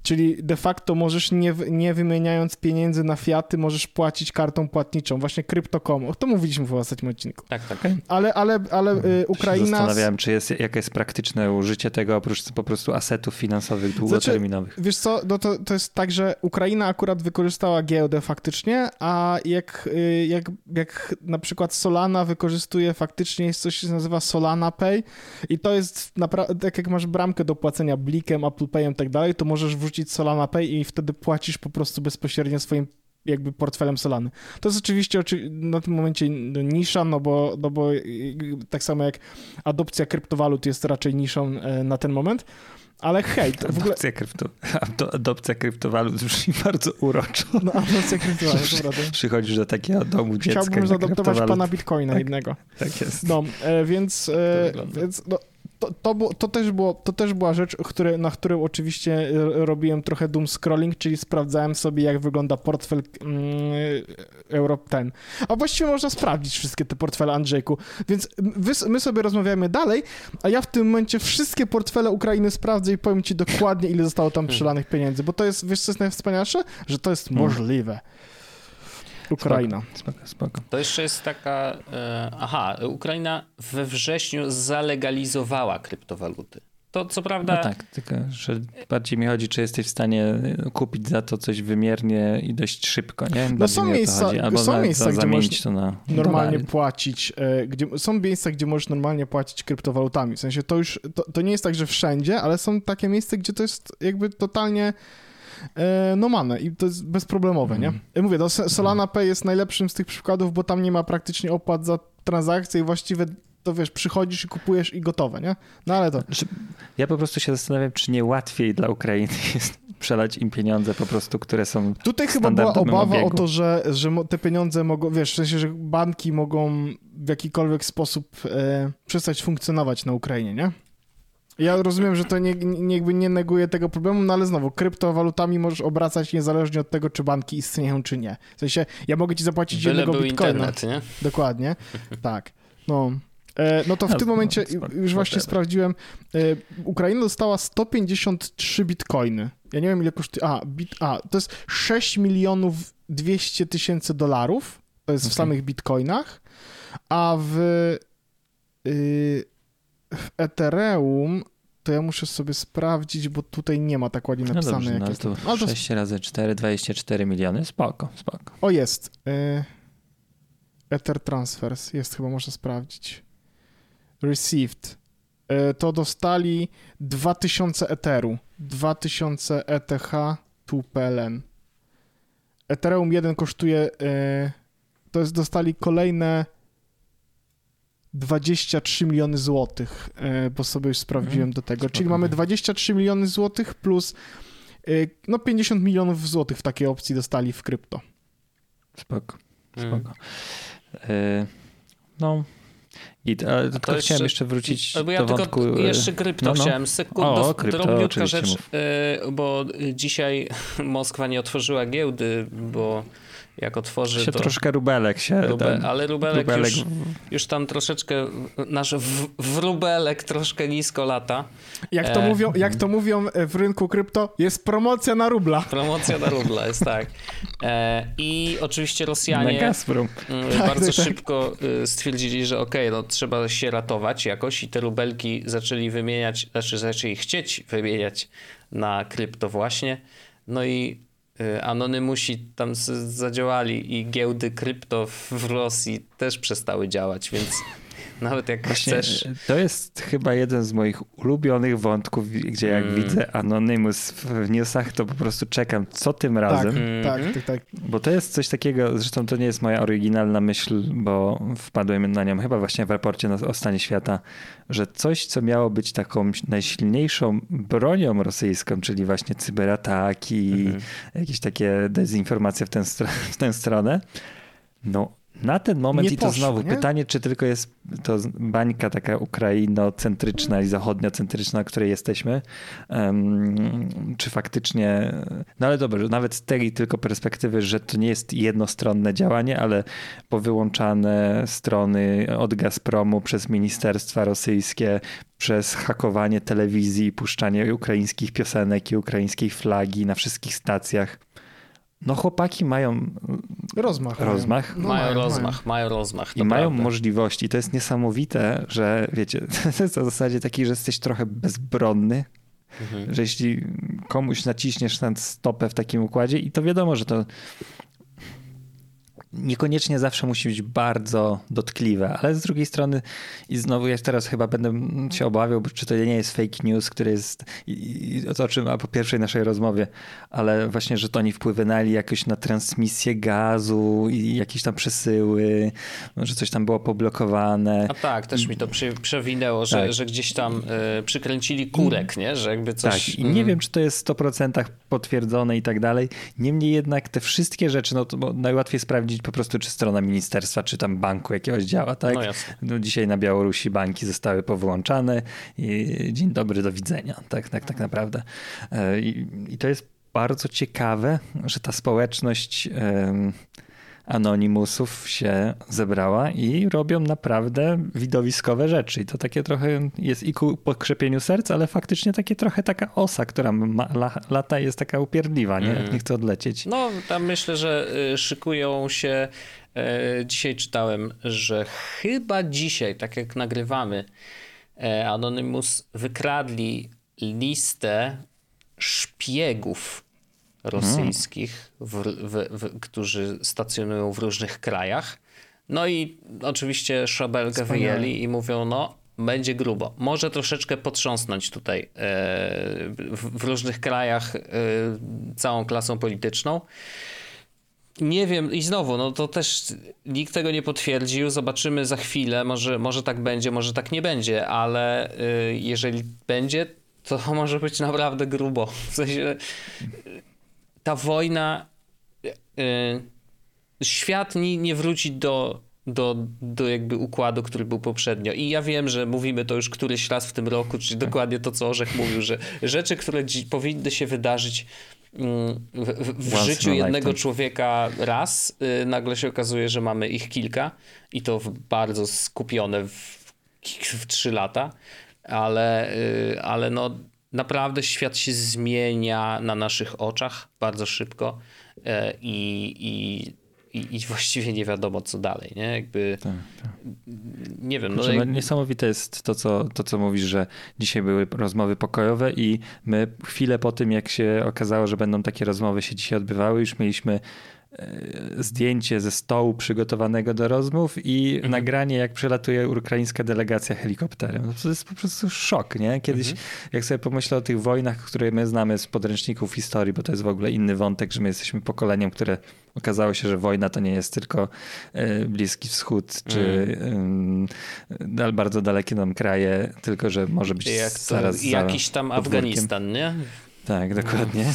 B: Czyli de facto możesz nie, nie wymieniając pieniędzy na fiaty, możesz płacić kartą płatniczą, właśnie Crypto.com. O, To mówiliśmy w ostatnim odcinku.
A: Tak, tak.
B: Ale, ale, ale e,
C: Się
B: Ukraina...
C: Zastanawiałem, czy jest, jakie jest praktyczne użycie tego oprócz po prostu asetów finansowych długoterminowych.
B: Wiesz co, no to, to jest tak, że Ukraina akurat wykorzystała giełdę faktycznie, a jak, y, jak, jak na przykład Solana wykorzystuje faktycznie jest coś, co się nazywa Solana Pay i to jest naprawdę, tak jak masz bramkę do płacenia Blikiem, Apple Payem i tak dalej, to możesz wrzucić Solana Pay i wtedy płacisz po prostu bezpośrednio swoim jakby portfelem Solany. To jest oczywiście oczy- na tym momencie nisza, no bo, no bo tak samo jak adopcja kryptowalut jest raczej niszą e, na ten moment, ale hej, to w ogóle...
C: Adopcja, krypto, ado- adopcja kryptowalut brzmi bardzo uroczo.
B: No, adopcja kryptowalut, to prawda.
C: Przychodzisz do takiego domu dziecka
B: Chciałbym
C: kryptowalut.
B: pana Bitcoina
C: Tak.
B: jednego.
C: Tak jest.
B: No, e, więc, e, więc no, to, to, to, też było, to też była rzecz, które, na którą oczywiście e, robiłem trochę doom scrolling, czyli sprawdzałem sobie, jak wygląda portfel mm, Europe ten. A właściwie można sprawdzić wszystkie te portfele, Andrzejku. Więc wy, my sobie rozmawiamy dalej, a ja w tym momencie wszystkie portfele Ukrainy sprawdzę i powiem ci dokładnie, ile zostało tam przelanych pieniędzy, bo to jest, wiesz co jest najwspanialsze? Że to jest
C: Hmm.
B: Ukraina.
C: Spoko, spoko.
A: To jeszcze jest taka. E, aha, Ukraina we wrześniu zalegalizowała kryptowaluty. To co prawda.
C: No tak, tylko że bardziej mi chodzi, czy jesteś w stanie kupić za to coś wymiernie i dość szybko, nie?
B: No są miejsca-.
C: Albo
B: są
C: za,
B: miejsca,
C: za,
B: gdzie
C: zamienić
B: możesz
C: to na
B: normalnie
C: dolary.
B: płacić, e, gdzie, są miejsca, gdzie możesz normalnie płacić kryptowalutami. W sensie to już, to, to nie jest tak, że wszędzie, ale są takie miejsca, gdzie to jest jakby totalnie e, normalne i to jest bezproblemowe, nie?
C: Mhm.
B: Ja Mówię, no, Solana Pay jest najlepszym z tych przykładów, bo tam nie ma praktycznie opłat za transakcje i właściwie to wiesz, przychodzisz i kupujesz i gotowe, nie? No ale to...
C: Znaczy, Ja po prostu się zastanawiam, czy nie łatwiej dla Ukrainy jest przelać im pieniądze po prostu, które są
B: Tutaj chyba była obawa
C: obiegu.
B: o to, że, że te pieniądze mogą, wiesz, w sensie, że banki mogą w jakikolwiek sposób e, przestać funkcjonować na Ukrainie, nie? Ja rozumiem, że to nie, nie, jakby nie neguje tego problemu, no ale znowu, kryptowalutami możesz obracać niezależnie od tego, czy banki istnieją, czy nie. W sensie, ja mogę ci zapłacić
A: Byle
B: jednego
A: był
B: bitcoina.
A: internet, nie?
B: Dokładnie, tak. No. E, No to w tym momencie, już właśnie sprawdziłem, e, Ukraina dostała 153 bitcoiny. Ja nie wiem ile kosztuje, a, bit, a to jest 6 milionów 200 tysięcy dolarów, to jest w
C: Okej.
B: samych bitcoinach, a w, y, w Ethereum to ja muszę sobie sprawdzić, bo tutaj nie ma tak ładnie
C: No
B: napisane.
C: dobrze, no ale
B: jest.
C: to
B: Ale to
C: 6 razy 4, 24 miliony, spoko, spoko.
B: O, jest. Y... Ether Transfers. Jest, chyba można sprawdzić. Received. Y, To dostali 2000 Etheru. 2000 ETH tu PLN. Ethereum 1 kosztuje... y, To jest, dostali kolejne 23 miliony złotych, y, bo sobie już sprawdziłem
C: Mhm,
B: do tego. Czyli mamy 23 miliony złotych plus Y, No 50 milionów złotych w takiej opcji dostali w krypto.
C: Spoko,
A: Mm.
C: spoko. E, no. I to, ale
A: to
C: chciałem jeszcze wrócić
A: Albo ja
C: do
A: tylko
C: wątku. e,
A: jeszcze krypto
C: no, no.
A: chciałem. Sekund,
C: O,
A: do,
C: krypto,
A: drobniutka rzecz,
C: mów.
A: bo dzisiaj Moskwa nie otworzyła giełdy, bo jak otworzy
C: się
A: to...
C: troszkę rubelek się.
A: Rube,
C: ten,
A: ale rubelek,
C: rubelek
A: już, już tam troszeczkę, nasz w, wróbelek troszkę nisko lata.
B: Jak to,
A: E.
B: mówią, jak to mówią e, w rynku krypto, jest promocja na rubla.
A: Promocja na rubla jest tak. E, I oczywiście Rosjanie mm,
B: Tak,
A: bardzo
B: tak, tak.
A: szybko y, stwierdzili, że okej, no trzeba się ratować jakoś i te rubelki zaczęli wymieniać, znaczy zaczęli chcieć wymieniać na krypto właśnie. No i Anonymusi tam zadziałali i giełdy krypto w Rosji też przestały działać, więc nawet jak
C: Właśnie
A: chcesz...
C: to jest chyba jeden z moich ulubionych wątków, gdzie jak
A: Mm.
C: widzę Anonymous w newsach, to po prostu czekam, co tym
B: Tak,
C: razem.
B: tak,
A: Mhm.
B: tak, tak.
C: Bo to jest coś takiego, zresztą to nie jest moja oryginalna myśl, bo wpadłem na nią chyba właśnie w raporcie na- o stanie świata, że coś, co miało być taką najsilniejszą bronią rosyjską, czyli właśnie cyberataki,
A: Mhm.
C: jakieś takie dezinformacje w tę, w tę stronę, no na ten moment
B: Nie
C: i to
B: poszło,
C: znowu
B: nie?
C: pytanie, czy tylko jest to bańka taka ukrainocentryczna i zachodniocentryczna, na której jesteśmy, em, czy faktycznie, no ale dobrze, nawet z tej tylko perspektywy, że to nie jest jednostronne działanie, ale powyłączane strony od Gazpromu przez ministerstwa rosyjskie, przez hakowanie telewizji, puszczanie ukraińskich piosenek i ukraińskiej flagi na wszystkich stacjach. No chłopaki mają
B: Rozmach.
C: Rozmach.
B: No,
A: mają rozmach, mają rozmach.
C: i
A: to
C: mają
A: prawda.
C: możliwości. To jest niesamowite, że wiecie, to jest na zasadzie takiej, że jesteś trochę bezbronny,
A: Mhm.
C: że jeśli komuś naciśniesz na stopę w takim układzie i to wiadomo, że to niekoniecznie zawsze musi być bardzo dotkliwe, ale z drugiej strony i znowu ja teraz chyba będę się obawiał, bo czy to nie jest fake news, który jest i, i, o czym a po pierwszej naszej rozmowie, ale właśnie, że to oni wpływali jakoś na transmisję gazu i jakieś tam przesyły, że coś tam było poblokowane.
A: A tak, też mi to przy, przewinęło, że,
C: Tak.
A: że gdzieś tam y, przykręcili kurek, nie? Że jakby coś...
C: Tak, i nie
A: mm,
C: wiem, czy to jest w 100% potwierdzone i tak dalej. Niemniej jednak te wszystkie rzeczy, no to najłatwiej sprawdzić po prostu, czy strona ministerstwa, czy tam banku jakiegoś działa, tak?
A: No jasne.
C: No, dzisiaj na Białorusi banki zostały powyłączane i dzień dobry, do widzenia, tak, tak, tak naprawdę. E, I, i to jest bardzo ciekawe, że ta społeczność em, Anonymusów się zebrała i robią naprawdę widowiskowe rzeczy. I to takie trochę jest i ku pokrzepieniu serca, ale faktycznie takie trochę taka osa, która ma la, lata jest taka upierdliwa, nie?
A: Mhm.
C: Nie chce odlecieć.
A: No, tam myślę, że y, szykują się. y, Dzisiaj czytałem, że chyba dzisiaj, tak jak nagrywamy, e, Anonymous wykradli listę szpiegów rosyjskich, w, w, w, którzy stacjonują w różnych krajach. No i oczywiście szabelkę
B: Wspaniale.
A: wyjęli i mówią, no będzie grubo. Może troszeczkę potrząsnąć tutaj e, w, różnych krajach e, całą klasą polityczną. Nie wiem, i znowu, no to też nikt tego nie potwierdził. Zobaczymy za chwilę. Może, może tak będzie, może tak nie będzie, ale y, jeżeli będzie, to może być naprawdę grubo. W sensie ta wojna. Y, świat nie, nie wróci do, do, do jakby układu, który był poprzednio. I ja wiem, że mówimy to już któryś raz w tym roku, czyli dokładnie to, co Orzech mówił, że rzeczy, które dzi- powinny się wydarzyć mm, w, w, w życiu jednego
C: lifetime.
A: człowieka raz, y, nagle się okazuje, że mamy ich kilka i to w, bardzo skupione w, w trzy lata, ale, y, ale no naprawdę świat się zmienia na naszych oczach bardzo szybko y, i, i, i, i właściwie nie wiadomo co dalej, nie? Jakby
C: Tak, tak.
A: nie wiem, no,
C: Znaczy, no,
A: jak,
C: niesamowite jest to co, to, co mówisz, że dzisiaj były rozmowy pokojowe i my chwilę po tym, jak się okazało, że będą takie rozmowy się dzisiaj odbywały, już mieliśmy e, zdjęcie ze stołu przygotowanego do rozmów i
A: Mhm.
C: nagranie, jak przelatuje ukraińska delegacja helikopterem. No to jest po prostu szok, nie? Kiedyś,
A: Mhm.
C: jak sobie pomyślę o tych wojnach, które my znamy z podręczników historii, bo to jest w ogóle inny wątek, że my jesteśmy pokoleniem, które okazało się, że wojna to nie jest tylko e, Bliski Wschód, czy dal- bardzo dalekie nam kraje, tylko że może być
A: jak to,
C: zaraz za
A: jakiś tam. Afganistan, nie?
C: Tak, dokładnie. Um,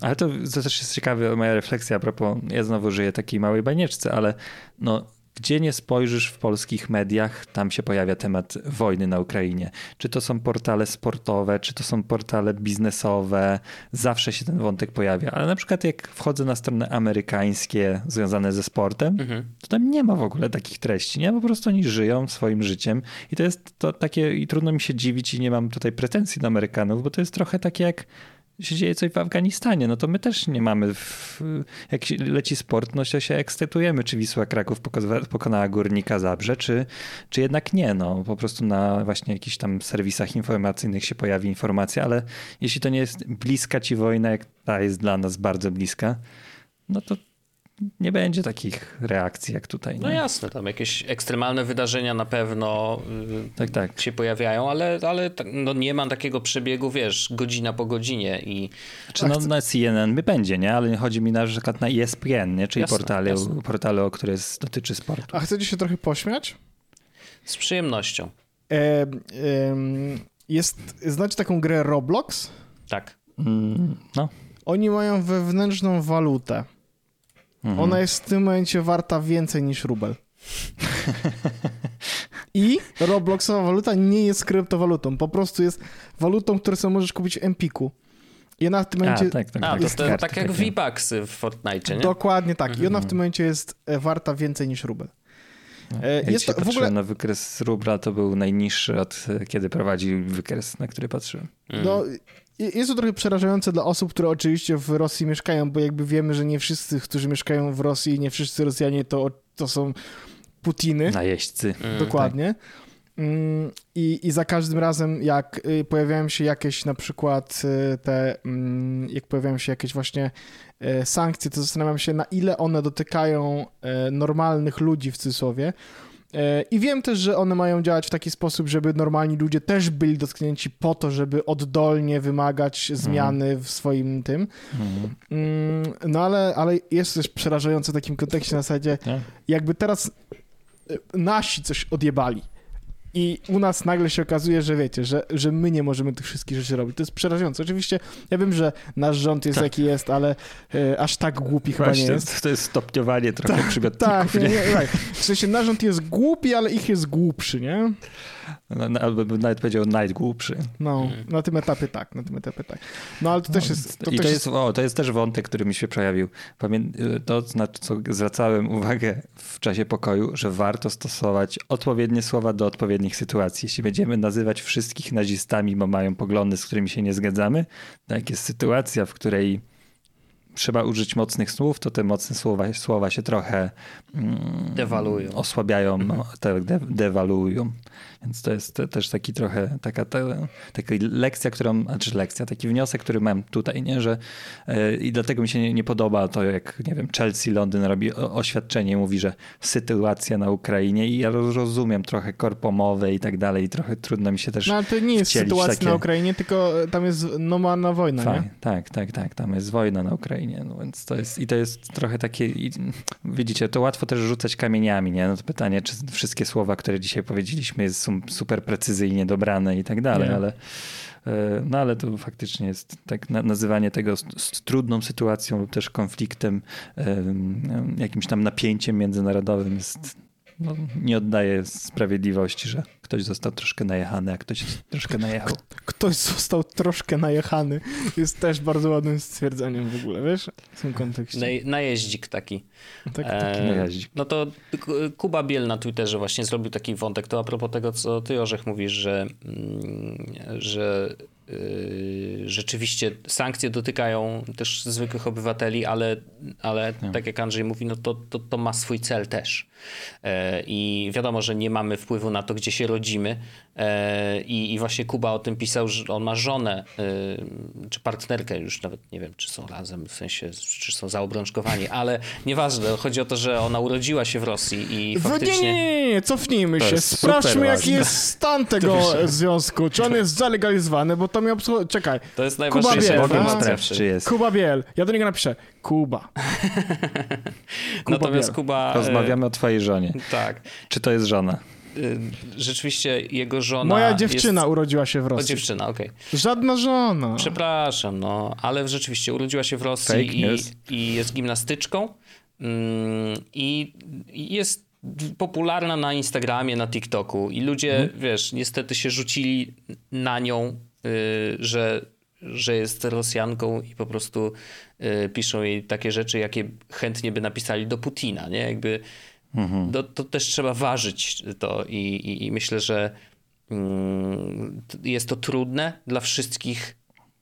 C: ale to, to też jest ciekawe, moja refleksja a propos, ja znowu żyję takiej małej banieczce, ale no gdzie nie spojrzysz w polskich mediach, tam się pojawia temat wojny na Ukrainie. Czy to są portale sportowe, czy to są portale biznesowe, zawsze się ten wątek pojawia. Ale na przykład jak wchodzę na strony amerykańskie związane ze sportem, mhm. to tam nie ma w ogóle takich treści. Nie, po prostu oni żyją swoim życiem i to jest to takie, i trudno mi się dziwić i nie mam tutaj pretensji do Amerykanów, bo to jest trochę tak jak się dzieje coś w Afganistanie, no to my też nie mamy, w, jak leci sport, no to się ekscytujemy, czy Wisła Kraków pokonała Górnika Zabrze, czy, czy jednak nie, no. Po prostu na właśnie jakichś tam serwisach informacyjnych się pojawi informacja, ale jeśli to nie jest bliska ci wojna, jak ta jest dla nas bardzo bliska, no to nie będzie takich reakcji jak tutaj.
A: No jasne, tam jakieś ekstremalne wydarzenia na pewno y, tak, tak. się pojawiają, ale, ale no nie ma takiego przebiegu, wiesz, godzina po godzinie i...
C: Czy no, na CNN by będzie, nie? Ale chodzi mi na przykład na ESPN, nie? Czyli jasne, portale, jasne. portale, o które dotyczy sportu.
B: A chcecie się trochę pośmiać?
A: Z przyjemnością. E,
B: e, jest, znacie taką grę Roblox?
A: Tak.
C: Mm, no.
B: Oni mają wewnętrzną walutę. Mhm. Ona jest w tym momencie warta więcej niż rubel. I Robloxowa waluta nie jest kryptowalutą, po prostu jest walutą, którą sobie możesz kupić w Empiku.
A: I ona w tym momencie. A, tak, tak, A, to, jest, to, tak jak V-Bucksy w Fortnite, nie?
B: Dokładnie tak. I ona w mhm. tym momencie jest e, warta więcej niż rubel.
C: E, jest jak to, w ogóle na wykres rubla, to był najniższy od e, kiedy prowadził wykres, na który patrzyłem.
B: No, jest to trochę przerażające dla osób, które oczywiście w Rosji mieszkają, bo jakby wiemy, że nie wszyscy, którzy mieszkają w Rosji, nie wszyscy Rosjanie to, to są Putiny.
C: Najeźdźcy.
B: Mm, Dokładnie. Mm, I, I za każdym razem, jak y, pojawiają się jakieś na przykład y, te, mm, jak pojawiają się jakieś właśnie y, sankcje, to zastanawiam się, na ile one dotykają normalnych ludzi w cudzysłowie, I wiem też, że one mają działać w taki sposób, żeby normalni ludzie też byli dotknięci po to, żeby oddolnie wymagać zmiany mm. w swoim tym. Mm. No ale, ale jest też przerażające w takim kontekście na zasadzie, tak. jakby teraz e, nasi coś odjebali i u nas nagle się okazuje, że wiecie, że, że my nie możemy tych wszystkich rzeczy robić. To jest przerażające. Oczywiście ja wiem, że nasz rząd jest tak. jaki jest, ale e, aż tak głupi Właśnie, chyba nie jest.
C: To jest stopniowanie trochę tak, przymiotników.
B: Tak, nie? Nie, tak. W sensie nasz rząd jest głupi, ale ich jest głupszy, nie?
C: No, albo bym nawet powiedział najgłupszy.
B: No, hmm. na tym etapie tak, na tym etapie tak. No ale to no, też jest...
C: To I też to, jest, o, to jest też wątek, który mi się przejawił. Pamię to, na co zwracałem uwagę w czasie pokoju, że warto stosować odpowiednie słowa do odpowiednich sytuacji. Jeśli będziemy nazywać wszystkich nazistami, bo mają poglądy, z którymi się nie zgadzamy, tak jest sytuacja, w której trzeba użyć mocnych słów, to te mocne słowa, słowa się trochę
A: mm, dewaluują.
C: Osłabiają, mhm. te, de, dewaluują. Więc to jest też taki trochę taka, ta, taka lekcja, którą, znaczy lekcja, taki wniosek, który mam tutaj, nie? że yy, i dlatego mi się nie, nie, podoba to, jak nie wiem, Chelsea Londyn robi oświadczenie mówi, że sytuacja na Ukrainie i ja rozumiem trochę korpomowe i tak dalej i trochę trudno mi się też
B: No ale to nie jest sytuacja takie... na Ukrainie, tylko tam jest normalna wojna,
C: tak,
B: nie?
C: Tak, tak, tak, tam jest wojna na Ukrainie, no więc to jest i to jest trochę takie, i, widzicie, to łatwo też rzucać kamieniami, nie? No to pytanie, czy wszystkie słowa, które dzisiaj powiedzieliśmy są super precyzyjnie dobrane i tak dalej, ale e, no ale to faktycznie jest tak nazywanie tego z, z trudną sytuacją lub też konfliktem, jakimś tam napięciem międzynarodowym jest no, nie oddaje sprawiedliwości, że ktoś został troszkę najechany, a ktoś troszkę najechał.
B: Ktoś został troszkę najechany. Jest też bardzo ładnym stwierdzeniem w ogóle, wiesz? W tym kontekście.
A: Naj, najeździk taki. Tak, taki e, najeździk. No to Kuba Biel na Twitterze właśnie zrobił taki wątek. To a propos tego, co ty, Orzech, mówisz, że, mm, że rzeczywiście sankcje dotykają też zwykłych obywateli, ale, ale tak jak Andrzej mówi, no to, to, to ma swój cel też. Yy, I wiadomo, że nie mamy wpływu na to, gdzie się rodzimy. Yy, I, I właśnie Kuba o tym pisał, że on ma żonę czy partnerkę, już nawet nie wiem, czy są razem, w sensie, czy są zaobrączkowani, ale nieważne. Chodzi o to, że ona urodziła się w Rosji i faktycznie...
B: Nie, nie, nie, nie. cofnijmy się. Sprawdźmy, jaki jest stan tego związku. Czy on jest zalegalizowany, bo to miał... Czekaj.
A: To jest najważniejsze.
B: Kuba Biel, czy jest. Kuba Biel. Ja do niego napiszę. Kuba.
A: Kuba Natomiast Biel. Kuba...
C: Rozmawiamy o twojej żonie.
A: Tak.
C: Czy to jest żona?
A: rzeczywiście jego żona.
B: Moja dziewczyna
A: jest...
B: urodziła się w Rosji.
A: O, dziewczyna, okej.
B: Okay. Żadna żona.
A: Przepraszam, no, ale rzeczywiście urodziła się w Rosji i, i, jest gimnastyczką. Mm, I jest popularna na Instagramie, na TikToku i ludzie, mhm. wiesz, niestety się rzucili na nią, że, że jest Rosjanką i po prostu y, piszą jej takie rzeczy, jakie chętnie by napisali do Putina, nie? Jakby mhm. to, to, też trzeba ważyć to i, i, i myślę, że mm, jest to trudne dla wszystkich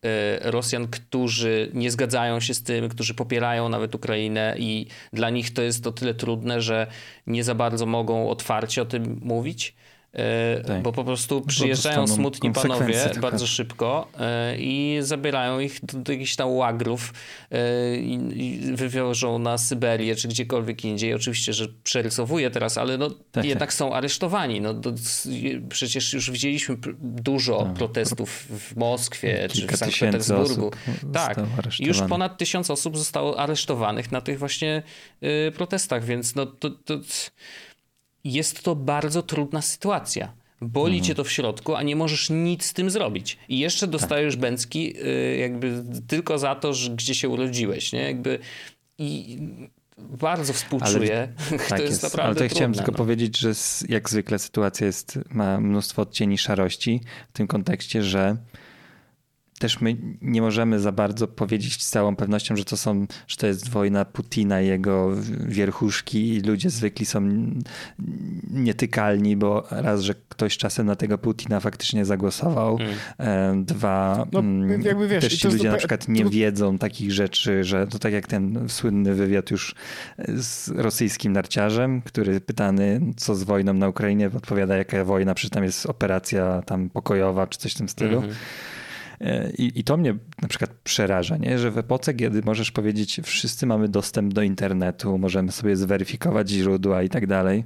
A: Y, Rosjan, którzy nie zgadzają się z tym, którzy popierają nawet Ukrainę i dla nich to jest o tyle trudne, że nie za bardzo mogą otwarcie o tym mówić. E, tak. bo po prostu przyjeżdżają smutni panowie bardzo szybko e, i zabierają ich do, do jakichś tam łagrów e, i, wywiążą na Syberię czy gdziekolwiek indziej. Oczywiście, że przerysowuję teraz, ale no, tak, jednak tak. są aresztowani. No, do, przecież już widzieliśmy dużo tak. protestów w Moskwie Kilka czy w Sankt Petersburgu. Tak, już ponad tysiąc osób zostało aresztowanych na tych właśnie protestach, więc no to, to jest to bardzo trudna sytuacja. Boli mhm. cię to w środku, a nie możesz nic z tym zrobić. I jeszcze dostajesz tak. bęcki y, jakby tylko za to, że gdzie się urodziłeś, nie? Jakby i bardzo współczuję. Ale, to tak jest, jest naprawdę Ale to
C: chciałem
A: trudne,
C: tylko no. powiedzieć, że jak zwykle sytuacja jest, ma mnóstwo odcieni szarości w tym kontekście, że też my nie możemy za bardzo powiedzieć z całą pewnością, że to są, że to jest wojna Putina i jego wierchuszki i ludzie zwykli są nietykalni, bo raz, że ktoś czasem na tego Putina faktycznie zagłosował, mm. dwa, no, mm, jakby wiesz, też ci ludzie na przykład nie wiedzą takich rzeczy, że to tak jak ten słynny wywiad już z rosyjskim narciarzem, który pytany co z wojną na Ukrainie odpowiada jaka wojna, przecież tam jest operacja tam pokojowa czy coś w tym stylu. Mm -hmm. E, I, I, to mnie na przykład przeraża, nie? że w epoce, kiedy możesz powiedzieć, wszyscy mamy dostęp do internetu, możemy sobie zweryfikować źródła i tak dalej,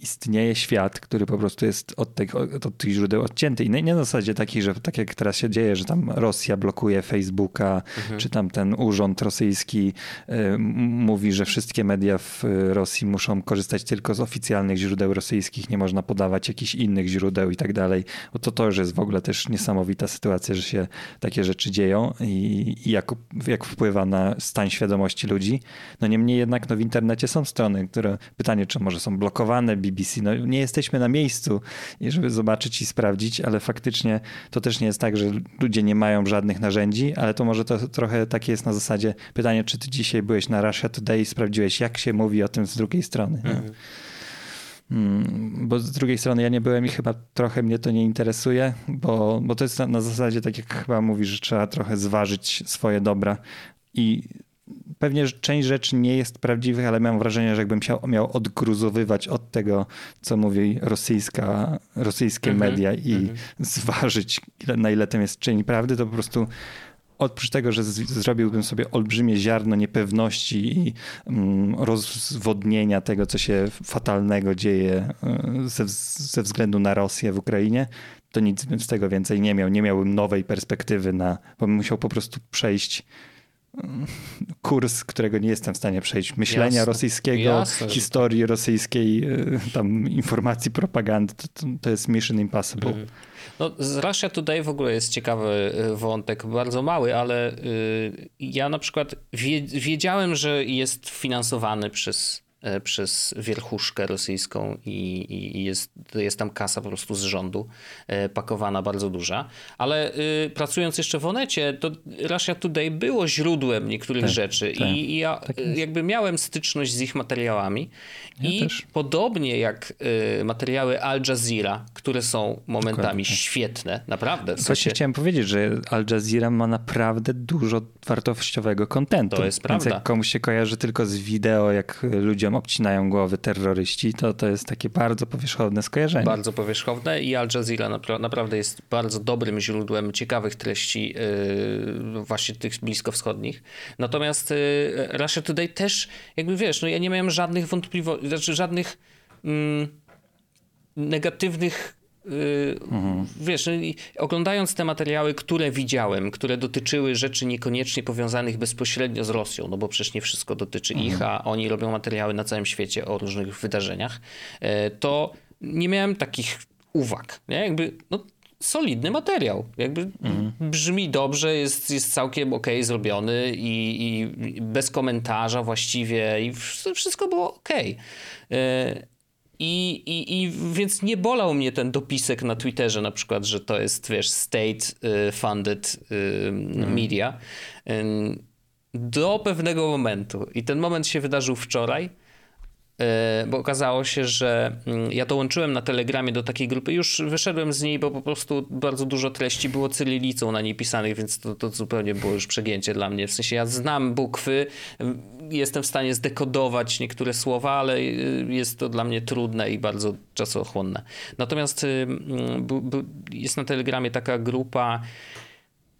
C: istnieje świat, który po prostu jest od tych, od tych źródeł odcięty. I nie, na zasadzie takiej, że tak jak teraz się dzieje, że tam Rosja blokuje Facebooka, mhm. czy tam ten urząd rosyjski y, mówi, że wszystkie media w Rosji muszą korzystać tylko z oficjalnych źródeł rosyjskich, nie można podawać jakichś innych źródeł i tak dalej. Bo to to już jest w ogóle też niesamowita sytuacja, że się takie rzeczy dzieją i, i jak, jak wpływa na stan świadomości ludzi. No niemniej jednak no, w internecie są strony, które pytanie, czy może są blokowane, BBC. No, nie jesteśmy na miejscu, żeby zobaczyć i sprawdzić, ale faktycznie to też nie jest tak, że ludzie nie mają żadnych narzędzi, ale to może to trochę takie jest na zasadzie pytanie, czy ty dzisiaj byłeś na Russia Today i sprawdziłeś, jak się mówi o tym z drugiej strony. Mhm. Hmm, bo z drugiej strony ja nie byłem i chyba trochę mnie to nie interesuje, bo, bo to jest na, na zasadzie tak jak chyba mówisz, że trzeba trochę zważyć swoje dobra i pewnie część rzeczy nie jest prawdziwych, ale mam wrażenie, że jakbym miał, miał odgruzowywać od tego, co mówi rosyjska, rosyjskie mm -hmm, media i mm -hmm. zważyć, na ile tym jest część prawdy, to po prostu oprócz tego, że zrobiłbym sobie olbrzymie ziarno niepewności i mm, rozwodnienia tego, co się fatalnego dzieje y, ze, ze względu na Rosję w Ukrainie, to nic bym z tego więcej nie miał. Nie miałbym nowej perspektywy na, bo bym musiał po prostu przejść kurs, którego nie jestem w stanie przejść. Myślenia Jasne. rosyjskiego, Jasne. historii rosyjskiej, e, tam informacji, propagandy. To, to jest mission impossible. Mm.
A: No, z Russia Today w ogóle jest ciekawy e, wątek, bardzo mały, ale y, ja na przykład wiedziałem, że jest finansowany przez przez wierchuszkę rosyjską i, i, jest, jest tam kasa po prostu z rządu e, pakowana bardzo duża. Ale y, pracując jeszcze w Onecie, to Russia Today było źródłem niektórych tak, rzeczy tak, i, i ja tak jakby miałem styczność z ich materiałami ja i też. podobnie jak y, materiały Al Jazeera, które są momentami Dokładnie. świetne, naprawdę.
C: W chciałem powiedzieć, że Al Jazeera ma naprawdę dużo wartościowego kontentu.
A: To jest prawda.
C: Więc jak komuś się kojarzy tylko z wideo, jak ludzie ludziom obcinają głowy terroryści, to to jest takie bardzo powierzchowne skojarzenie.
A: Bardzo powierzchowne i Al Jazeera naprawdę jest bardzo dobrym źródłem ciekawych treści yy, właśnie tych bliskowschodnich. Natomiast yy, Russia Today też, jakby wiesz, no ja nie miałem żadnych wątpliwości, znaczy żadnych mm, negatywnych mhm. Wiesz, no oglądając te materiały, które widziałem, które dotyczyły rzeczy niekoniecznie powiązanych bezpośrednio z Rosją, no bo przecież nie wszystko dotyczy mhm. ich, a oni robią materiały na całym świecie o różnych wydarzeniach, e, to nie miałem takich uwag. Nie? Jakby, no, solidny materiał. Jakby mhm. brzmi dobrze, jest, jest całkiem ok zrobiony i, i bez komentarza właściwie i wszystko było ok. I, i, I więc nie bolał mnie ten dopisek na Twitterze na przykład, że to jest, wiesz, state-funded y, mhm. media. Do pewnego momentu. I ten moment się wydarzył wczoraj bo okazało się, że mm, ja dołączyłem na Telegramie do takiej grupy, już wyszedłem z niej, bo po prostu bardzo dużo treści było cyrylicą na niej pisanych, więc to, to zupełnie było już przegięcie dla mnie. W sensie ja znam bukwy, jestem w stanie zdekodować niektóre słowa, ale y, jest to dla mnie trudne i bardzo czasochłonne. Natomiast y, jest na Telegramie taka grupa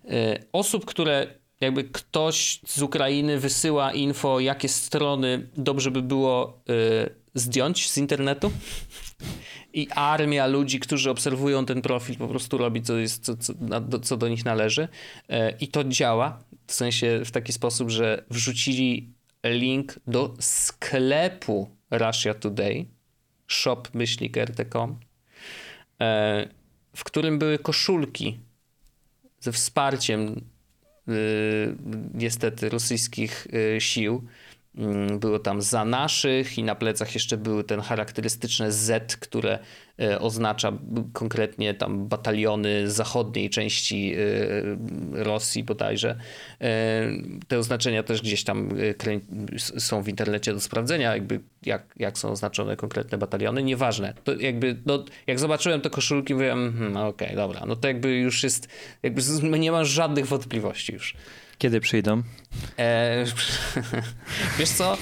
A: y, osób, które jakby ktoś z Ukrainy wysyła info, jakie strony dobrze by było y, zdjąć z internetu. I armia ludzi, którzy obserwują ten profil, po prostu robi, co, jest, co, co, co do nich należy. Y, I to działa. W sensie w taki sposób, że wrzucili link do sklepu Russia Today, shop.rtcom, y, w którym były koszulki ze wsparciem niestety rosyjskich y, sił było tam za naszych i na plecach jeszcze były ten charakterystyczne Z, które e, oznacza konkretnie tam bataliony zachodniej części e, Rosji bodajże. E, te oznaczenia też gdzieś tam są w internecie do sprawdzenia, jakby jak, jak są oznaczone konkretne bataliony. Nieważne. To jakby, no, jak zobaczyłem te koszulki, mówiłem, hmm, okej, okay, dobra, no to jakby już jest, jakby nie mam żadnych wątpliwości już.
C: Kiedy przyjdą? E,
A: wiesz co?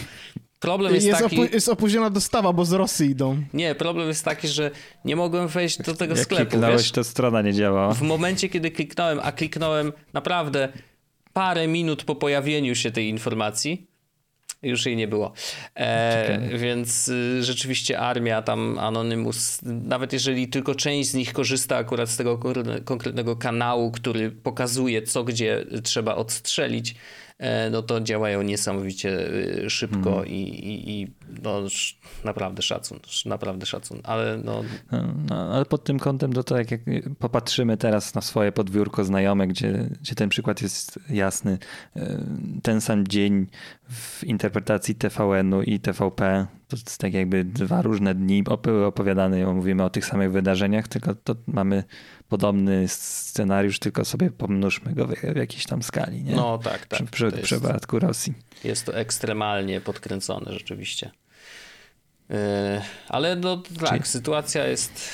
A: Problem jest,
B: jest
A: taki...
B: Opu jest opóźniona dostawa, bo z Rosji idą.
A: Nie, problem jest taki, że nie mogłem wejść do tego
C: Jak
A: sklepu.
C: kliknąłeś,
A: wiesz?
C: to strona nie działała.
A: W momencie, kiedy kliknąłem, a kliknąłem naprawdę parę minut po pojawieniu się tej informacji, już jej nie było. E, więc y, rzeczywiście armia tam Anonymous, nawet jeżeli tylko część z nich korzysta akurat z tego konkretnego kanału, który pokazuje, co gdzie trzeba odstrzelić, no to działają niesamowicie y, szybko mm. i, i, i, no, naprawdę szacun, naprawdę szacun, ale no...
C: no... no ale pod tym kątem to, to jak, jak popatrzymy teraz na swoje podwórko znajome, gdzie, gdzie ten przykład jest jasny, e, ten sam dzień w interpretacji TVN-u i TVP, to jest tak jakby dwa różne dni były opowiadane, mówimy o tych samych wydarzeniach, tylko to mamy podobny scenariusz, tylko sobie pomnóżmy go w, jakiejś tam skali. Nie?
A: No tak, tak.
C: Przy, przy przypadku Rosji.
A: Jest to ekstremalnie podkręcone rzeczywiście. Yy, ale no tak, Czyli... sytuacja jest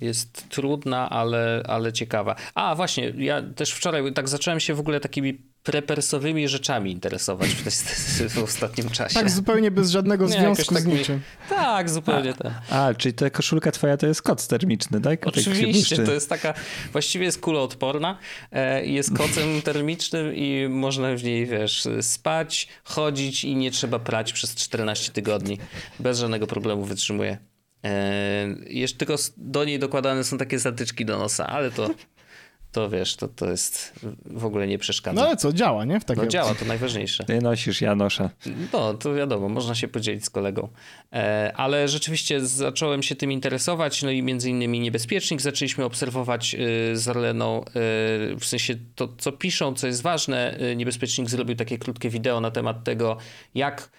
A: jest trudna, ale, ale ciekawa. A właśnie, ja też wczoraj tak zacząłem się w ogóle takimi prepersowymi rzeczami interesować w, w ostatnim czasie.
B: Tak, zupełnie bez żadnego Nie, związku z niczym.
A: Tak, zupełnie tak.
C: A, czyli ta koszulka twoja to jest koc termiczny, tak?
A: Oczywiście, to jest taka, właściwie jest kuloodporna, e, jest kocem termicznym i można w niej, wiesz, spać, chodzić i nie trzeba prać przez 14 tygodni. Bez żadnego problemu wytrzymuje. Jeszcze tylko do niej dokładane są takie zatyczki do nosa, ale to to wiesz, to, to jest w ogóle nie przeszkadza.
B: No ale co, działa, nie? W
A: no działa, to najważniejsze.
C: Ty nosisz, ja noszę.
A: No, to wiadomo, można się podzielić z kolegą. E, ale rzeczywiście zacząłem się tym interesować, no i między innymi Niebezpiecznik zaczęliśmy obserwować y, z Arleną, y, w sensie to, co piszą, co jest ważne. Y, Niebezpiecznik zrobił takie krótkie wideo na temat tego, jak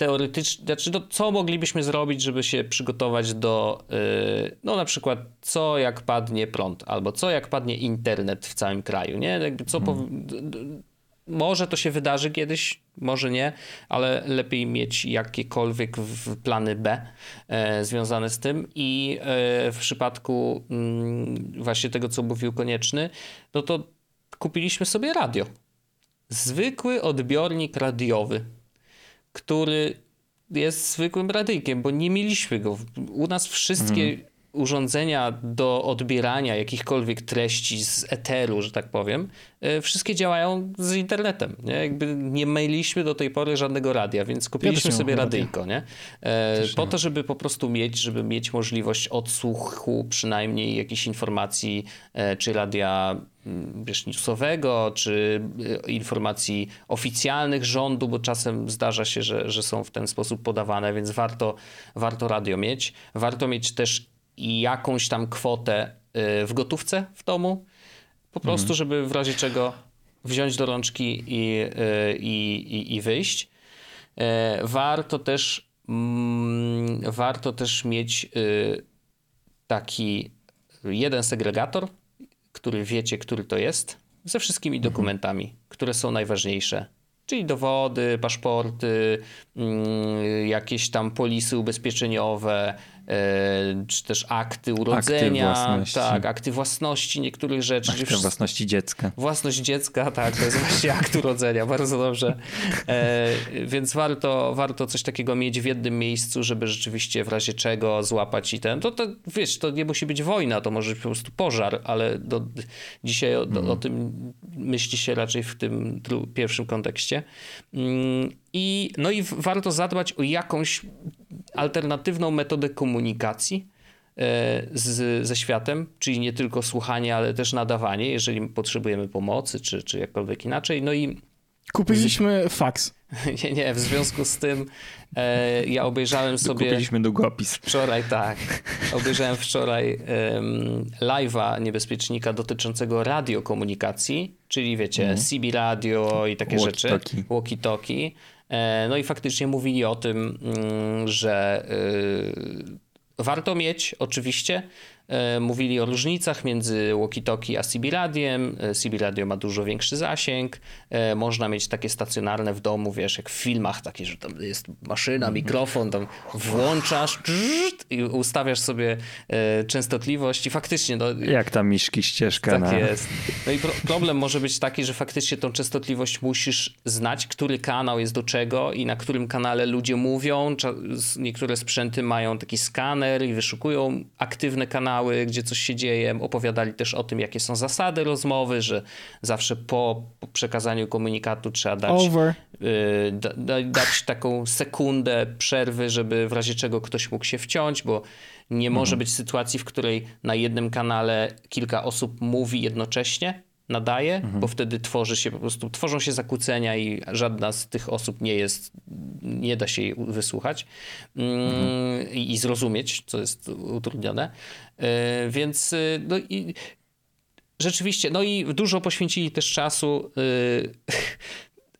A: teoretycznie, znaczy no, co moglibyśmy zrobić, żeby się przygotować do, yy, no na przykład co jak padnie prąd, albo co jak padnie internet w całym kraju, nie? Jakby co hmm. może to się wydarzy kiedyś, może nie, ale lepiej mieć jakiekolwiek plany B e, związane z tym i e, w przypadku mm, właśnie tego, co mówił Konieczny, no to kupiliśmy sobie radio. Zwykły odbiornik radiowy który jest zwykłym radyjkiem, bo nie mieliśmy go. U nas wszystkie mhm. Urządzenia do odbierania jakichkolwiek treści z eteru, że tak powiem, e, wszystkie działają z internetem. Nie? Jakby nie mieliśmy do tej pory żadnego radia, więc kupiliśmy ja sobie radyjko. Nie? E, po to, żeby po prostu mieć, żeby mieć możliwość odsłuchu przynajmniej jakichś informacji, e, czy radia Mm, wiesz, newsowego, czy y, informacji oficjalnych rządu, bo czasem zdarza się, że, że są w ten sposób podawane, więc warto, warto radio mieć. Warto mieć też jakąś tam kwotę w gotówce w domu, po prostu, mhm. żeby w razie czego wziąć do rączki i, i, i, i wyjść. Warto też, mm, warto też mieć taki jeden segregator, który wiecie, który to jest, ze wszystkimi mhm. dokumentami, które są najważniejsze. Czyli dowody, paszporty, mm, jakieś tam polisy ubezpieczeniowe, E, czy też akty urodzenia, akty własności. tak, akty własności niektórych rzeczy.
C: Akty własności dziecka.
A: Własność dziecka, tak, to jest właśnie akt urodzenia, bardzo dobrze. E, więc warto, warto coś takiego mieć w jednym miejscu, żeby rzeczywiście w razie czego złapać i ten, to, to wiesz, to nie musi być wojna, to może być po prostu pożar, ale do, dzisiaj o, do, o mhm. tym myśli się raczej w tym pierwszym kontekście. I, no i warto zadbać o jakąś alternatywną metodę komunikacji e, z, ze światem, czyli nie tylko słuchanie, ale też nadawanie, jeżeli potrzebujemy pomocy, czy, czy jakkolwiek inaczej. No i
B: Kupiliśmy faks.
A: Nie, nie, w związku z tym e, ja obejrzałem sobie.
C: Kupiliśmy długopis.
A: Wczoraj, tak. Obejrzałem wczoraj um, live'a niebezpiecznika dotyczącego radiokomunikacji, czyli wiecie, mm. CB radio i takie walkie rzeczy. Walkie-talkie. E, no i faktycznie mówili o tym, mm, że y, warto mieć oczywiście mówili o różnicach między walkie-talkie a CB radiem. E, CB radio ma dużo większy zasięg. E, można mieć takie stacjonarne w domu, wiesz, jak w filmach, takie, że tam jest maszyna, mhm. mikrofon, tam włączasz i ustawiasz sobie częstotliwość i faktycznie... No,
C: jak tam miszki ścieżka.
A: Tak na... jest. No i pro problem może być taki, że faktycznie tą częstotliwość musisz znać, który kanał jest do czego i na którym kanale ludzie mówią. Niektóre sprzęty mają taki skaner i wyszukują aktywne kanały, kanały, gdzie coś się dzieje. Opowiadali też o tym, jakie są zasady rozmowy, że zawsze po, przekazaniu komunikatu trzeba dać, y, da, dać taką sekundę przerwy, żeby w razie czego ktoś mógł się wciąć, bo nie mhm. może być sytuacji, w której na jednym kanale kilka osób mówi jednocześnie nadaje, mhm. bo wtedy tworzy się po prostu, tworzą się zakłócenia i żadna z tych osób nie jest, nie da się jej wysłuchać mhm. i, zrozumieć, co jest utrudnione. E, więc y, no i rzeczywiście, no i dużo poświęcili też czasu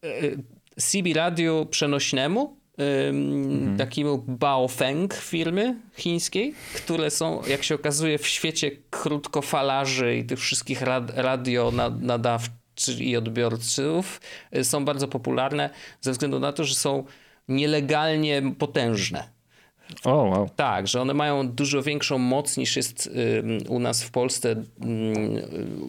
A: y, CB Radio przenośnemu, mhm. takiemu Baofeng firmy chińskiej, które są, jak się okazuje, w świecie krótkofalarzy i tych wszystkich rad, radio nadawczych i odbiorców są bardzo popularne ze względu na to, że są nielegalnie potężne.
C: O, oh, wow.
A: Tak, że one mają dużo większą moc niż jest u nas w Polsce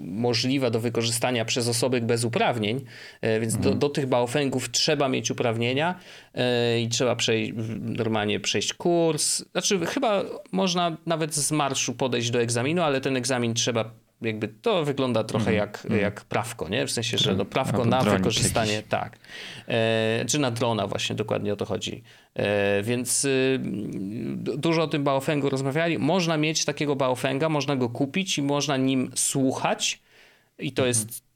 A: możliwa do wykorzystania przez osoby bez uprawnień, e, więc do, mhm. do tych baofengów trzeba mieć uprawnienia e, i trzeba przejść, normalnie przejść kurs. Znaczy chyba można nawet z marszu podejść do egzaminu, ale ten egzamin trzeba jakby to wygląda trochę mm, jak, mm. jak prawko, nie? W sensie, że no, prawko na wykorzystanie, jakiś. tak. E, czy na drona właśnie, dokładnie o to chodzi. E, więc y, dużo o tym Baofengu rozmawiali. Można mieć takiego Baofenga, można go kupić i można nim słuchać i to mm. jest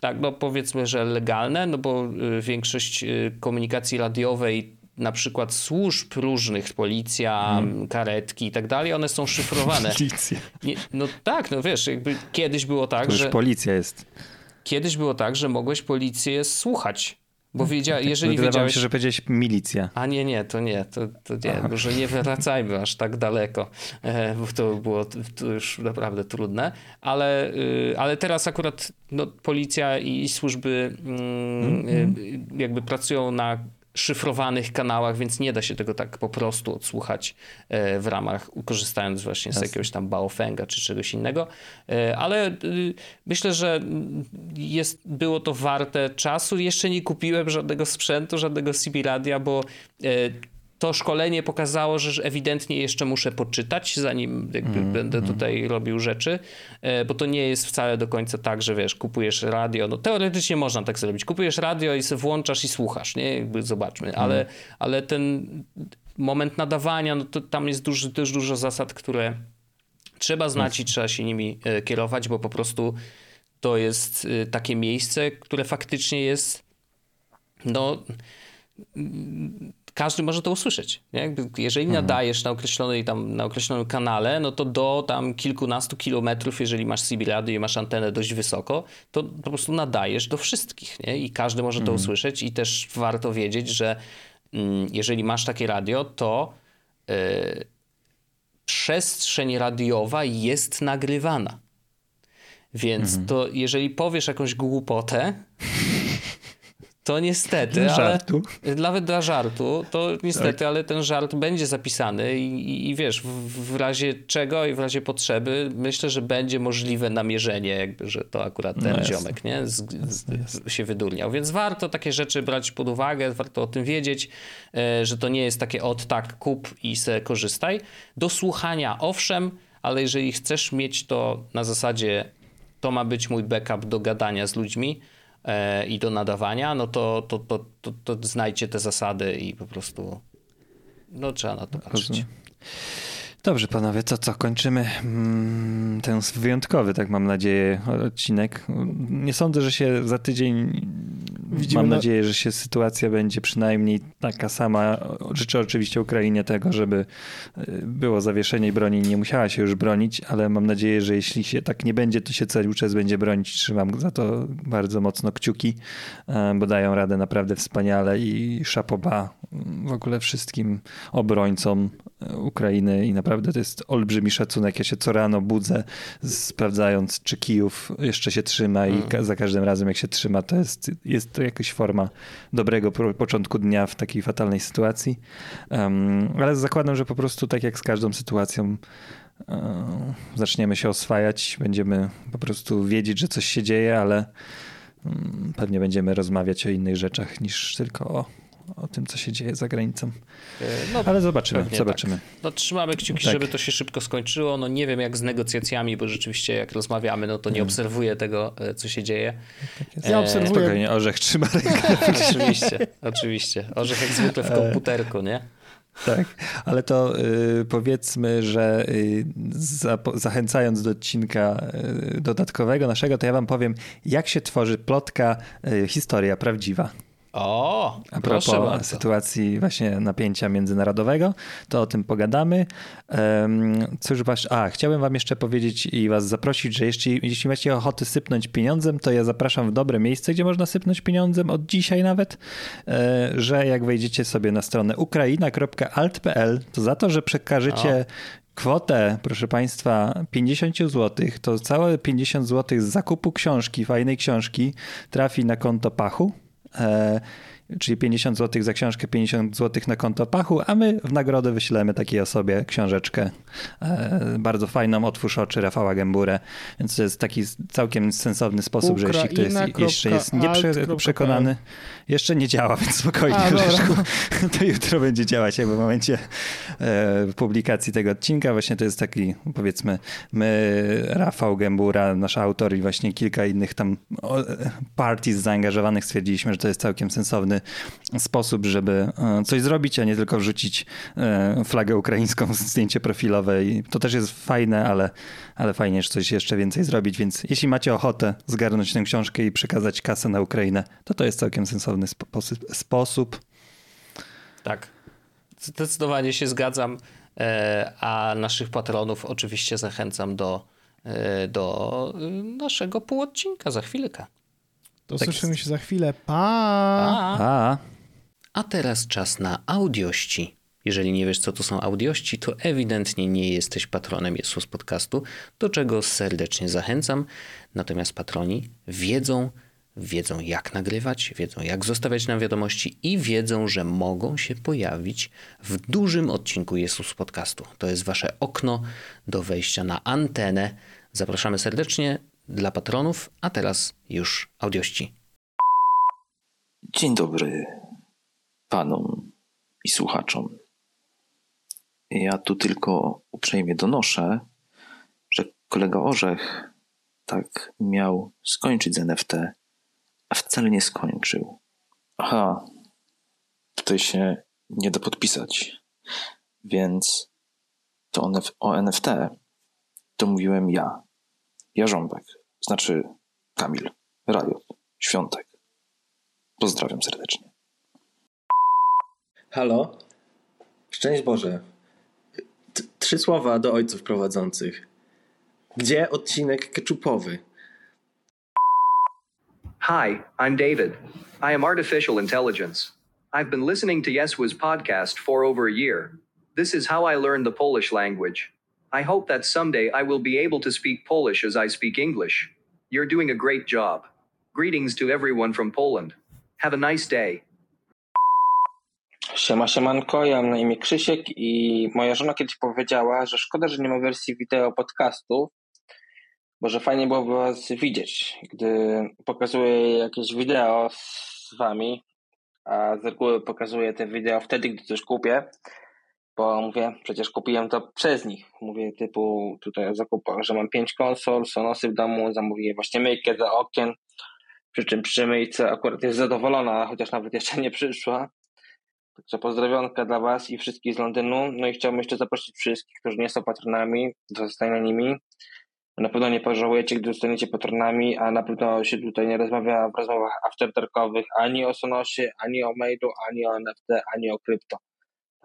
A: tak, no powiedzmy, że legalne, no bo y, większość y, komunikacji radiowej na przykład służb różnych, policja, hmm. karetki i tak dalej, one są szyfrowane.
C: Policja.
A: Nie, no tak, no wiesz, jakby kiedyś było tak, że...
C: policja jest.
A: Kiedyś było tak, że mogłeś policję słuchać. Bo hmm. wiedział, tak, jeżeli
C: Wydawało
A: wiedziałeś...
C: się, że powiedziałeś milicja.
A: A nie, nie, to nie, to, to nie, Aha. może nie wracajmy aż tak daleko, e, bo to było to już naprawdę trudne, ale, y, ale teraz akurat no, policja i służby mm, mm. jakby pracują na szyfrowanych kanałach, więc nie da się tego tak po prostu odsłuchać e, w ramach, korzystając właśnie z jakiegoś tam Baofenga czy czegoś innego. E, ale y, myślę, że jest, było to warte czasu. Jeszcze nie kupiłem żadnego sprzętu, żadnego CB radia, bo e, to szkolenie pokazało, że ewidentnie jeszcze muszę poczytać, zanim mm, będę mm. tutaj robił rzeczy, e, bo to nie jest wcale do końca tak, że wiesz, kupujesz radio, no teoretycznie można tak zrobić, kupujesz radio i sobie włączasz i słuchasz, nie, jakby zobaczmy, mm. ale, ale ten moment nadawania, no to tam jest duży, też dużo zasad, które trzeba znać i trzeba się nimi e, kierować, bo po prostu to jest e, takie miejsce, które faktycznie jest no każdy może to usłyszeć. Nie? Jeżeli
C: Mhm.
A: nadajesz na, określonej, tam, na określonym kanale, no to do tam kilkunastu kilometrów, jeżeli masz CB radio i masz antenę dość wysoko, to po prostu nadajesz do wszystkich nie? i każdy może
C: Mhm.
A: to usłyszeć i też warto wiedzieć, że mm, jeżeli masz takie radio, to yy, przestrzeń radiowa jest nagrywana. Więc
C: Mhm.
A: to jeżeli powiesz jakąś głupotę, to niestety,
C: Dla
A: ale
C: żartu.
A: nawet dla żartu, to niestety,
C: Tak.
A: ale ten żart będzie zapisany i, i, i wiesz, w, w razie czego i w razie potrzeby myślę, że będzie możliwe namierzenie, jakby, że to akurat ten
C: No
A: ziomek nie? Z, z, się wydurniał. Więc warto takie rzeczy brać pod uwagę, warto o tym wiedzieć, e, że to nie jest takie od tak kup i se korzystaj. Do słuchania owszem, ale jeżeli chcesz mieć to na zasadzie to ma być mój backup do gadania z ludźmi i do nadawania, no to, to, to, to, to te zasady i po prostu no trzeba na to patrzeć.
C: Rozumiem. Dobrze, panowie, to co, kończymy mm, ten wyjątkowy, tak mam nadzieję, odcinek. Nie sądzę, że się za tydzień,
B: Widzimy
C: mam
B: na-
C: nadzieję, że się sytuacja będzie przynajmniej taka sama. Życzę oczywiście Ukrainie tego, żeby y, było zawieszenie broni nie musiała się już bronić, ale mam nadzieję, że jeśli się tak nie będzie, to się cały czas będzie bronić. Trzymam za to bardzo mocno kciuki, e, bo dają radę naprawdę wspaniale i szapoba w ogóle wszystkim obrońcom Ukrainy i naprawdę to jest olbrzymi szacunek. Ja się co rano budzę, sprawdzając, czy Kijów jeszcze się trzyma i ka- za każdym razem jak się trzyma, to jest, jest to jakaś forma dobrego początku dnia w takiej fatalnej sytuacji. Um, ale zakładam, że po prostu tak jak z każdą sytuacją e, zaczniemy się oswajać, będziemy po prostu wiedzieć, że coś się dzieje, ale mm, pewnie będziemy rozmawiać o innych rzeczach niż tylko o, o tym, co się dzieje za granicą.
A: E, No,
C: Ale zobaczymy, zobaczymy.
A: Tak. No, trzymamy kciuki,
C: Tak.
A: żeby to się szybko skończyło. No nie wiem jak z negocjacjami, bo rzeczywiście jak rozmawiamy, no to nie obserwuję tego, e, co się dzieje.
B: Ja
A: E,
B: obserwuję.
C: Spokojnie, orzech trzyma rękę.
A: oczywiście, oczywiście. Orzech jak zwykle w komputerku, nie?
C: Tak, ale to y, powiedzmy, że y, zapo- zachęcając do odcinka y, dodatkowego naszego, to ja wam powiem, jak się tworzy plotka y, historia prawdziwa.
A: O,
C: A propos
A: bardzo.
C: sytuacji właśnie napięcia międzynarodowego, to o tym pogadamy. Cóż was, a chciałbym wam jeszcze powiedzieć i was zaprosić, że jeśli, jeśli macie ochotę sypnąć pieniądzem, to ja zapraszam w dobre miejsce, gdzie można sypnąć pieniądzem od dzisiaj nawet, e, że jak wejdziecie sobie na stronę ukraina.alt.pl, to za to, że przekażecie kwotę, proszę Państwa, 50 zł, to całe 50 zł z zakupu książki, fajnej książki, trafi na konto Pachu. E, czyli 50 zł za książkę, 50 zł na konto Pachu, a my w nagrodę wyślemy takiej osobie książeczkę e, bardzo fajną, Otwórz oczy Rafała Gęburę, więc to jest taki całkiem sensowny sposób, że jeśli ktoś jest, jeszcze jest nieprzekonany, jeszcze nie działa, więc spokojnie,
B: A.
C: Leszku, to jutro będzie działać jakby w momencie e, publikacji tego odcinka. Właśnie to jest taki, powiedzmy, my, Rafał Gębura, nasz autor i właśnie kilka innych tam o, parties zaangażowanych stwierdziliśmy, że to jest całkiem sensowny sposób, żeby e, coś zrobić, a nie tylko wrzucić e, flagę ukraińską w zdjęcie profilowe. I to też jest fajne, ale, ale fajnie, że coś jeszcze więcej zrobić, więc jeśli macie ochotę zgarnąć tę książkę i przekazać kasę na Ukrainę, to to jest całkiem sensowny sposób. sposób.
A: Tak. Zdecydowanie się zgadzam. E, A naszych patronów oczywiście zachęcam do, do naszego półodcinka za chwilkę.
B: To
C: Tak
B: słyszymy
C: jest.
B: się za chwilę. Pa!
A: A,
C: A,
A: a teraz czas na audiości. Jeżeli nie wiesz, co to są audiości, to ewidentnie nie jesteś patronem Jesus Podcastu, do czego serdecznie zachęcam. Natomiast patroni wiedzą, wiedzą jak nagrywać, wiedzą jak zostawiać nam wiadomości i wiedzą, że mogą się pojawić w dużym odcinku Jesus Podcastu. To jest wasze okno do wejścia na antenę. Zapraszamy serdecznie dla patronów, a teraz już audiości.
D: Dzień dobry panom i słuchaczom. Ja tu tylko uprzejmie donoszę, że kolega Orzech tak miał skończyć z NFT, a wcale nie skończył. Aha, tutaj się nie da podpisać, więc to on o NFT to mówiłem ja, Jarząbek, znaczy Kamil, Rajot, Świątek. Pozdrawiam serdecznie.
E: Halo? Szczęść Boże. T trzy słowa do ojców prowadzących. Gdzie odcinek keczupowy?
F: Hi, I'm David. I am artificial intelligence. I've been listening to Yeswa's podcast for over a year. This is how I learned the Polish language. I hope that someday I will be able to speak Polish as I speak English. You're doing a great job. Greetings to everyone from Poland. Have a nice day.
G: Siema, siemanko, ja mam na imię Krzysiek i moja żona kiedyś powiedziała, że szkoda, że nie ma wersji wideo podcastu, bo że fajnie byłoby was widzieć, gdy pokazuję jakieś wideo z wami, a z reguły pokazuję te wideo wtedy, gdy coś kupię, bo mówię, przecież kupiłem to przez nich. Mówię typu tutaj o zakupach, że mam pięć konsol, Sonosy w domu, zamówiłem właśnie myjkę do okien, przy czym przy myjce akurat jest zadowolona, chociaż nawet jeszcze nie przyszła. Także pozdrowionka dla Was i wszystkich z Londynu. No i chciałbym jeszcze zaprosić wszystkich, którzy nie są patronami, do zostania nimi. Na pewno nie pożałujecie, gdy zostaniecie patronami, a na pewno się tutaj nie rozmawia w rozmowach afterdarkowych ani o Sonosie, ani o mailu, ani o NFT, ani o krypto.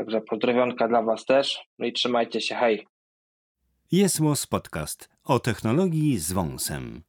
G: Także pozdrowionka dla Was też. No i trzymajcie się, hej!
H: Jest Podcast o technologii z wąsem.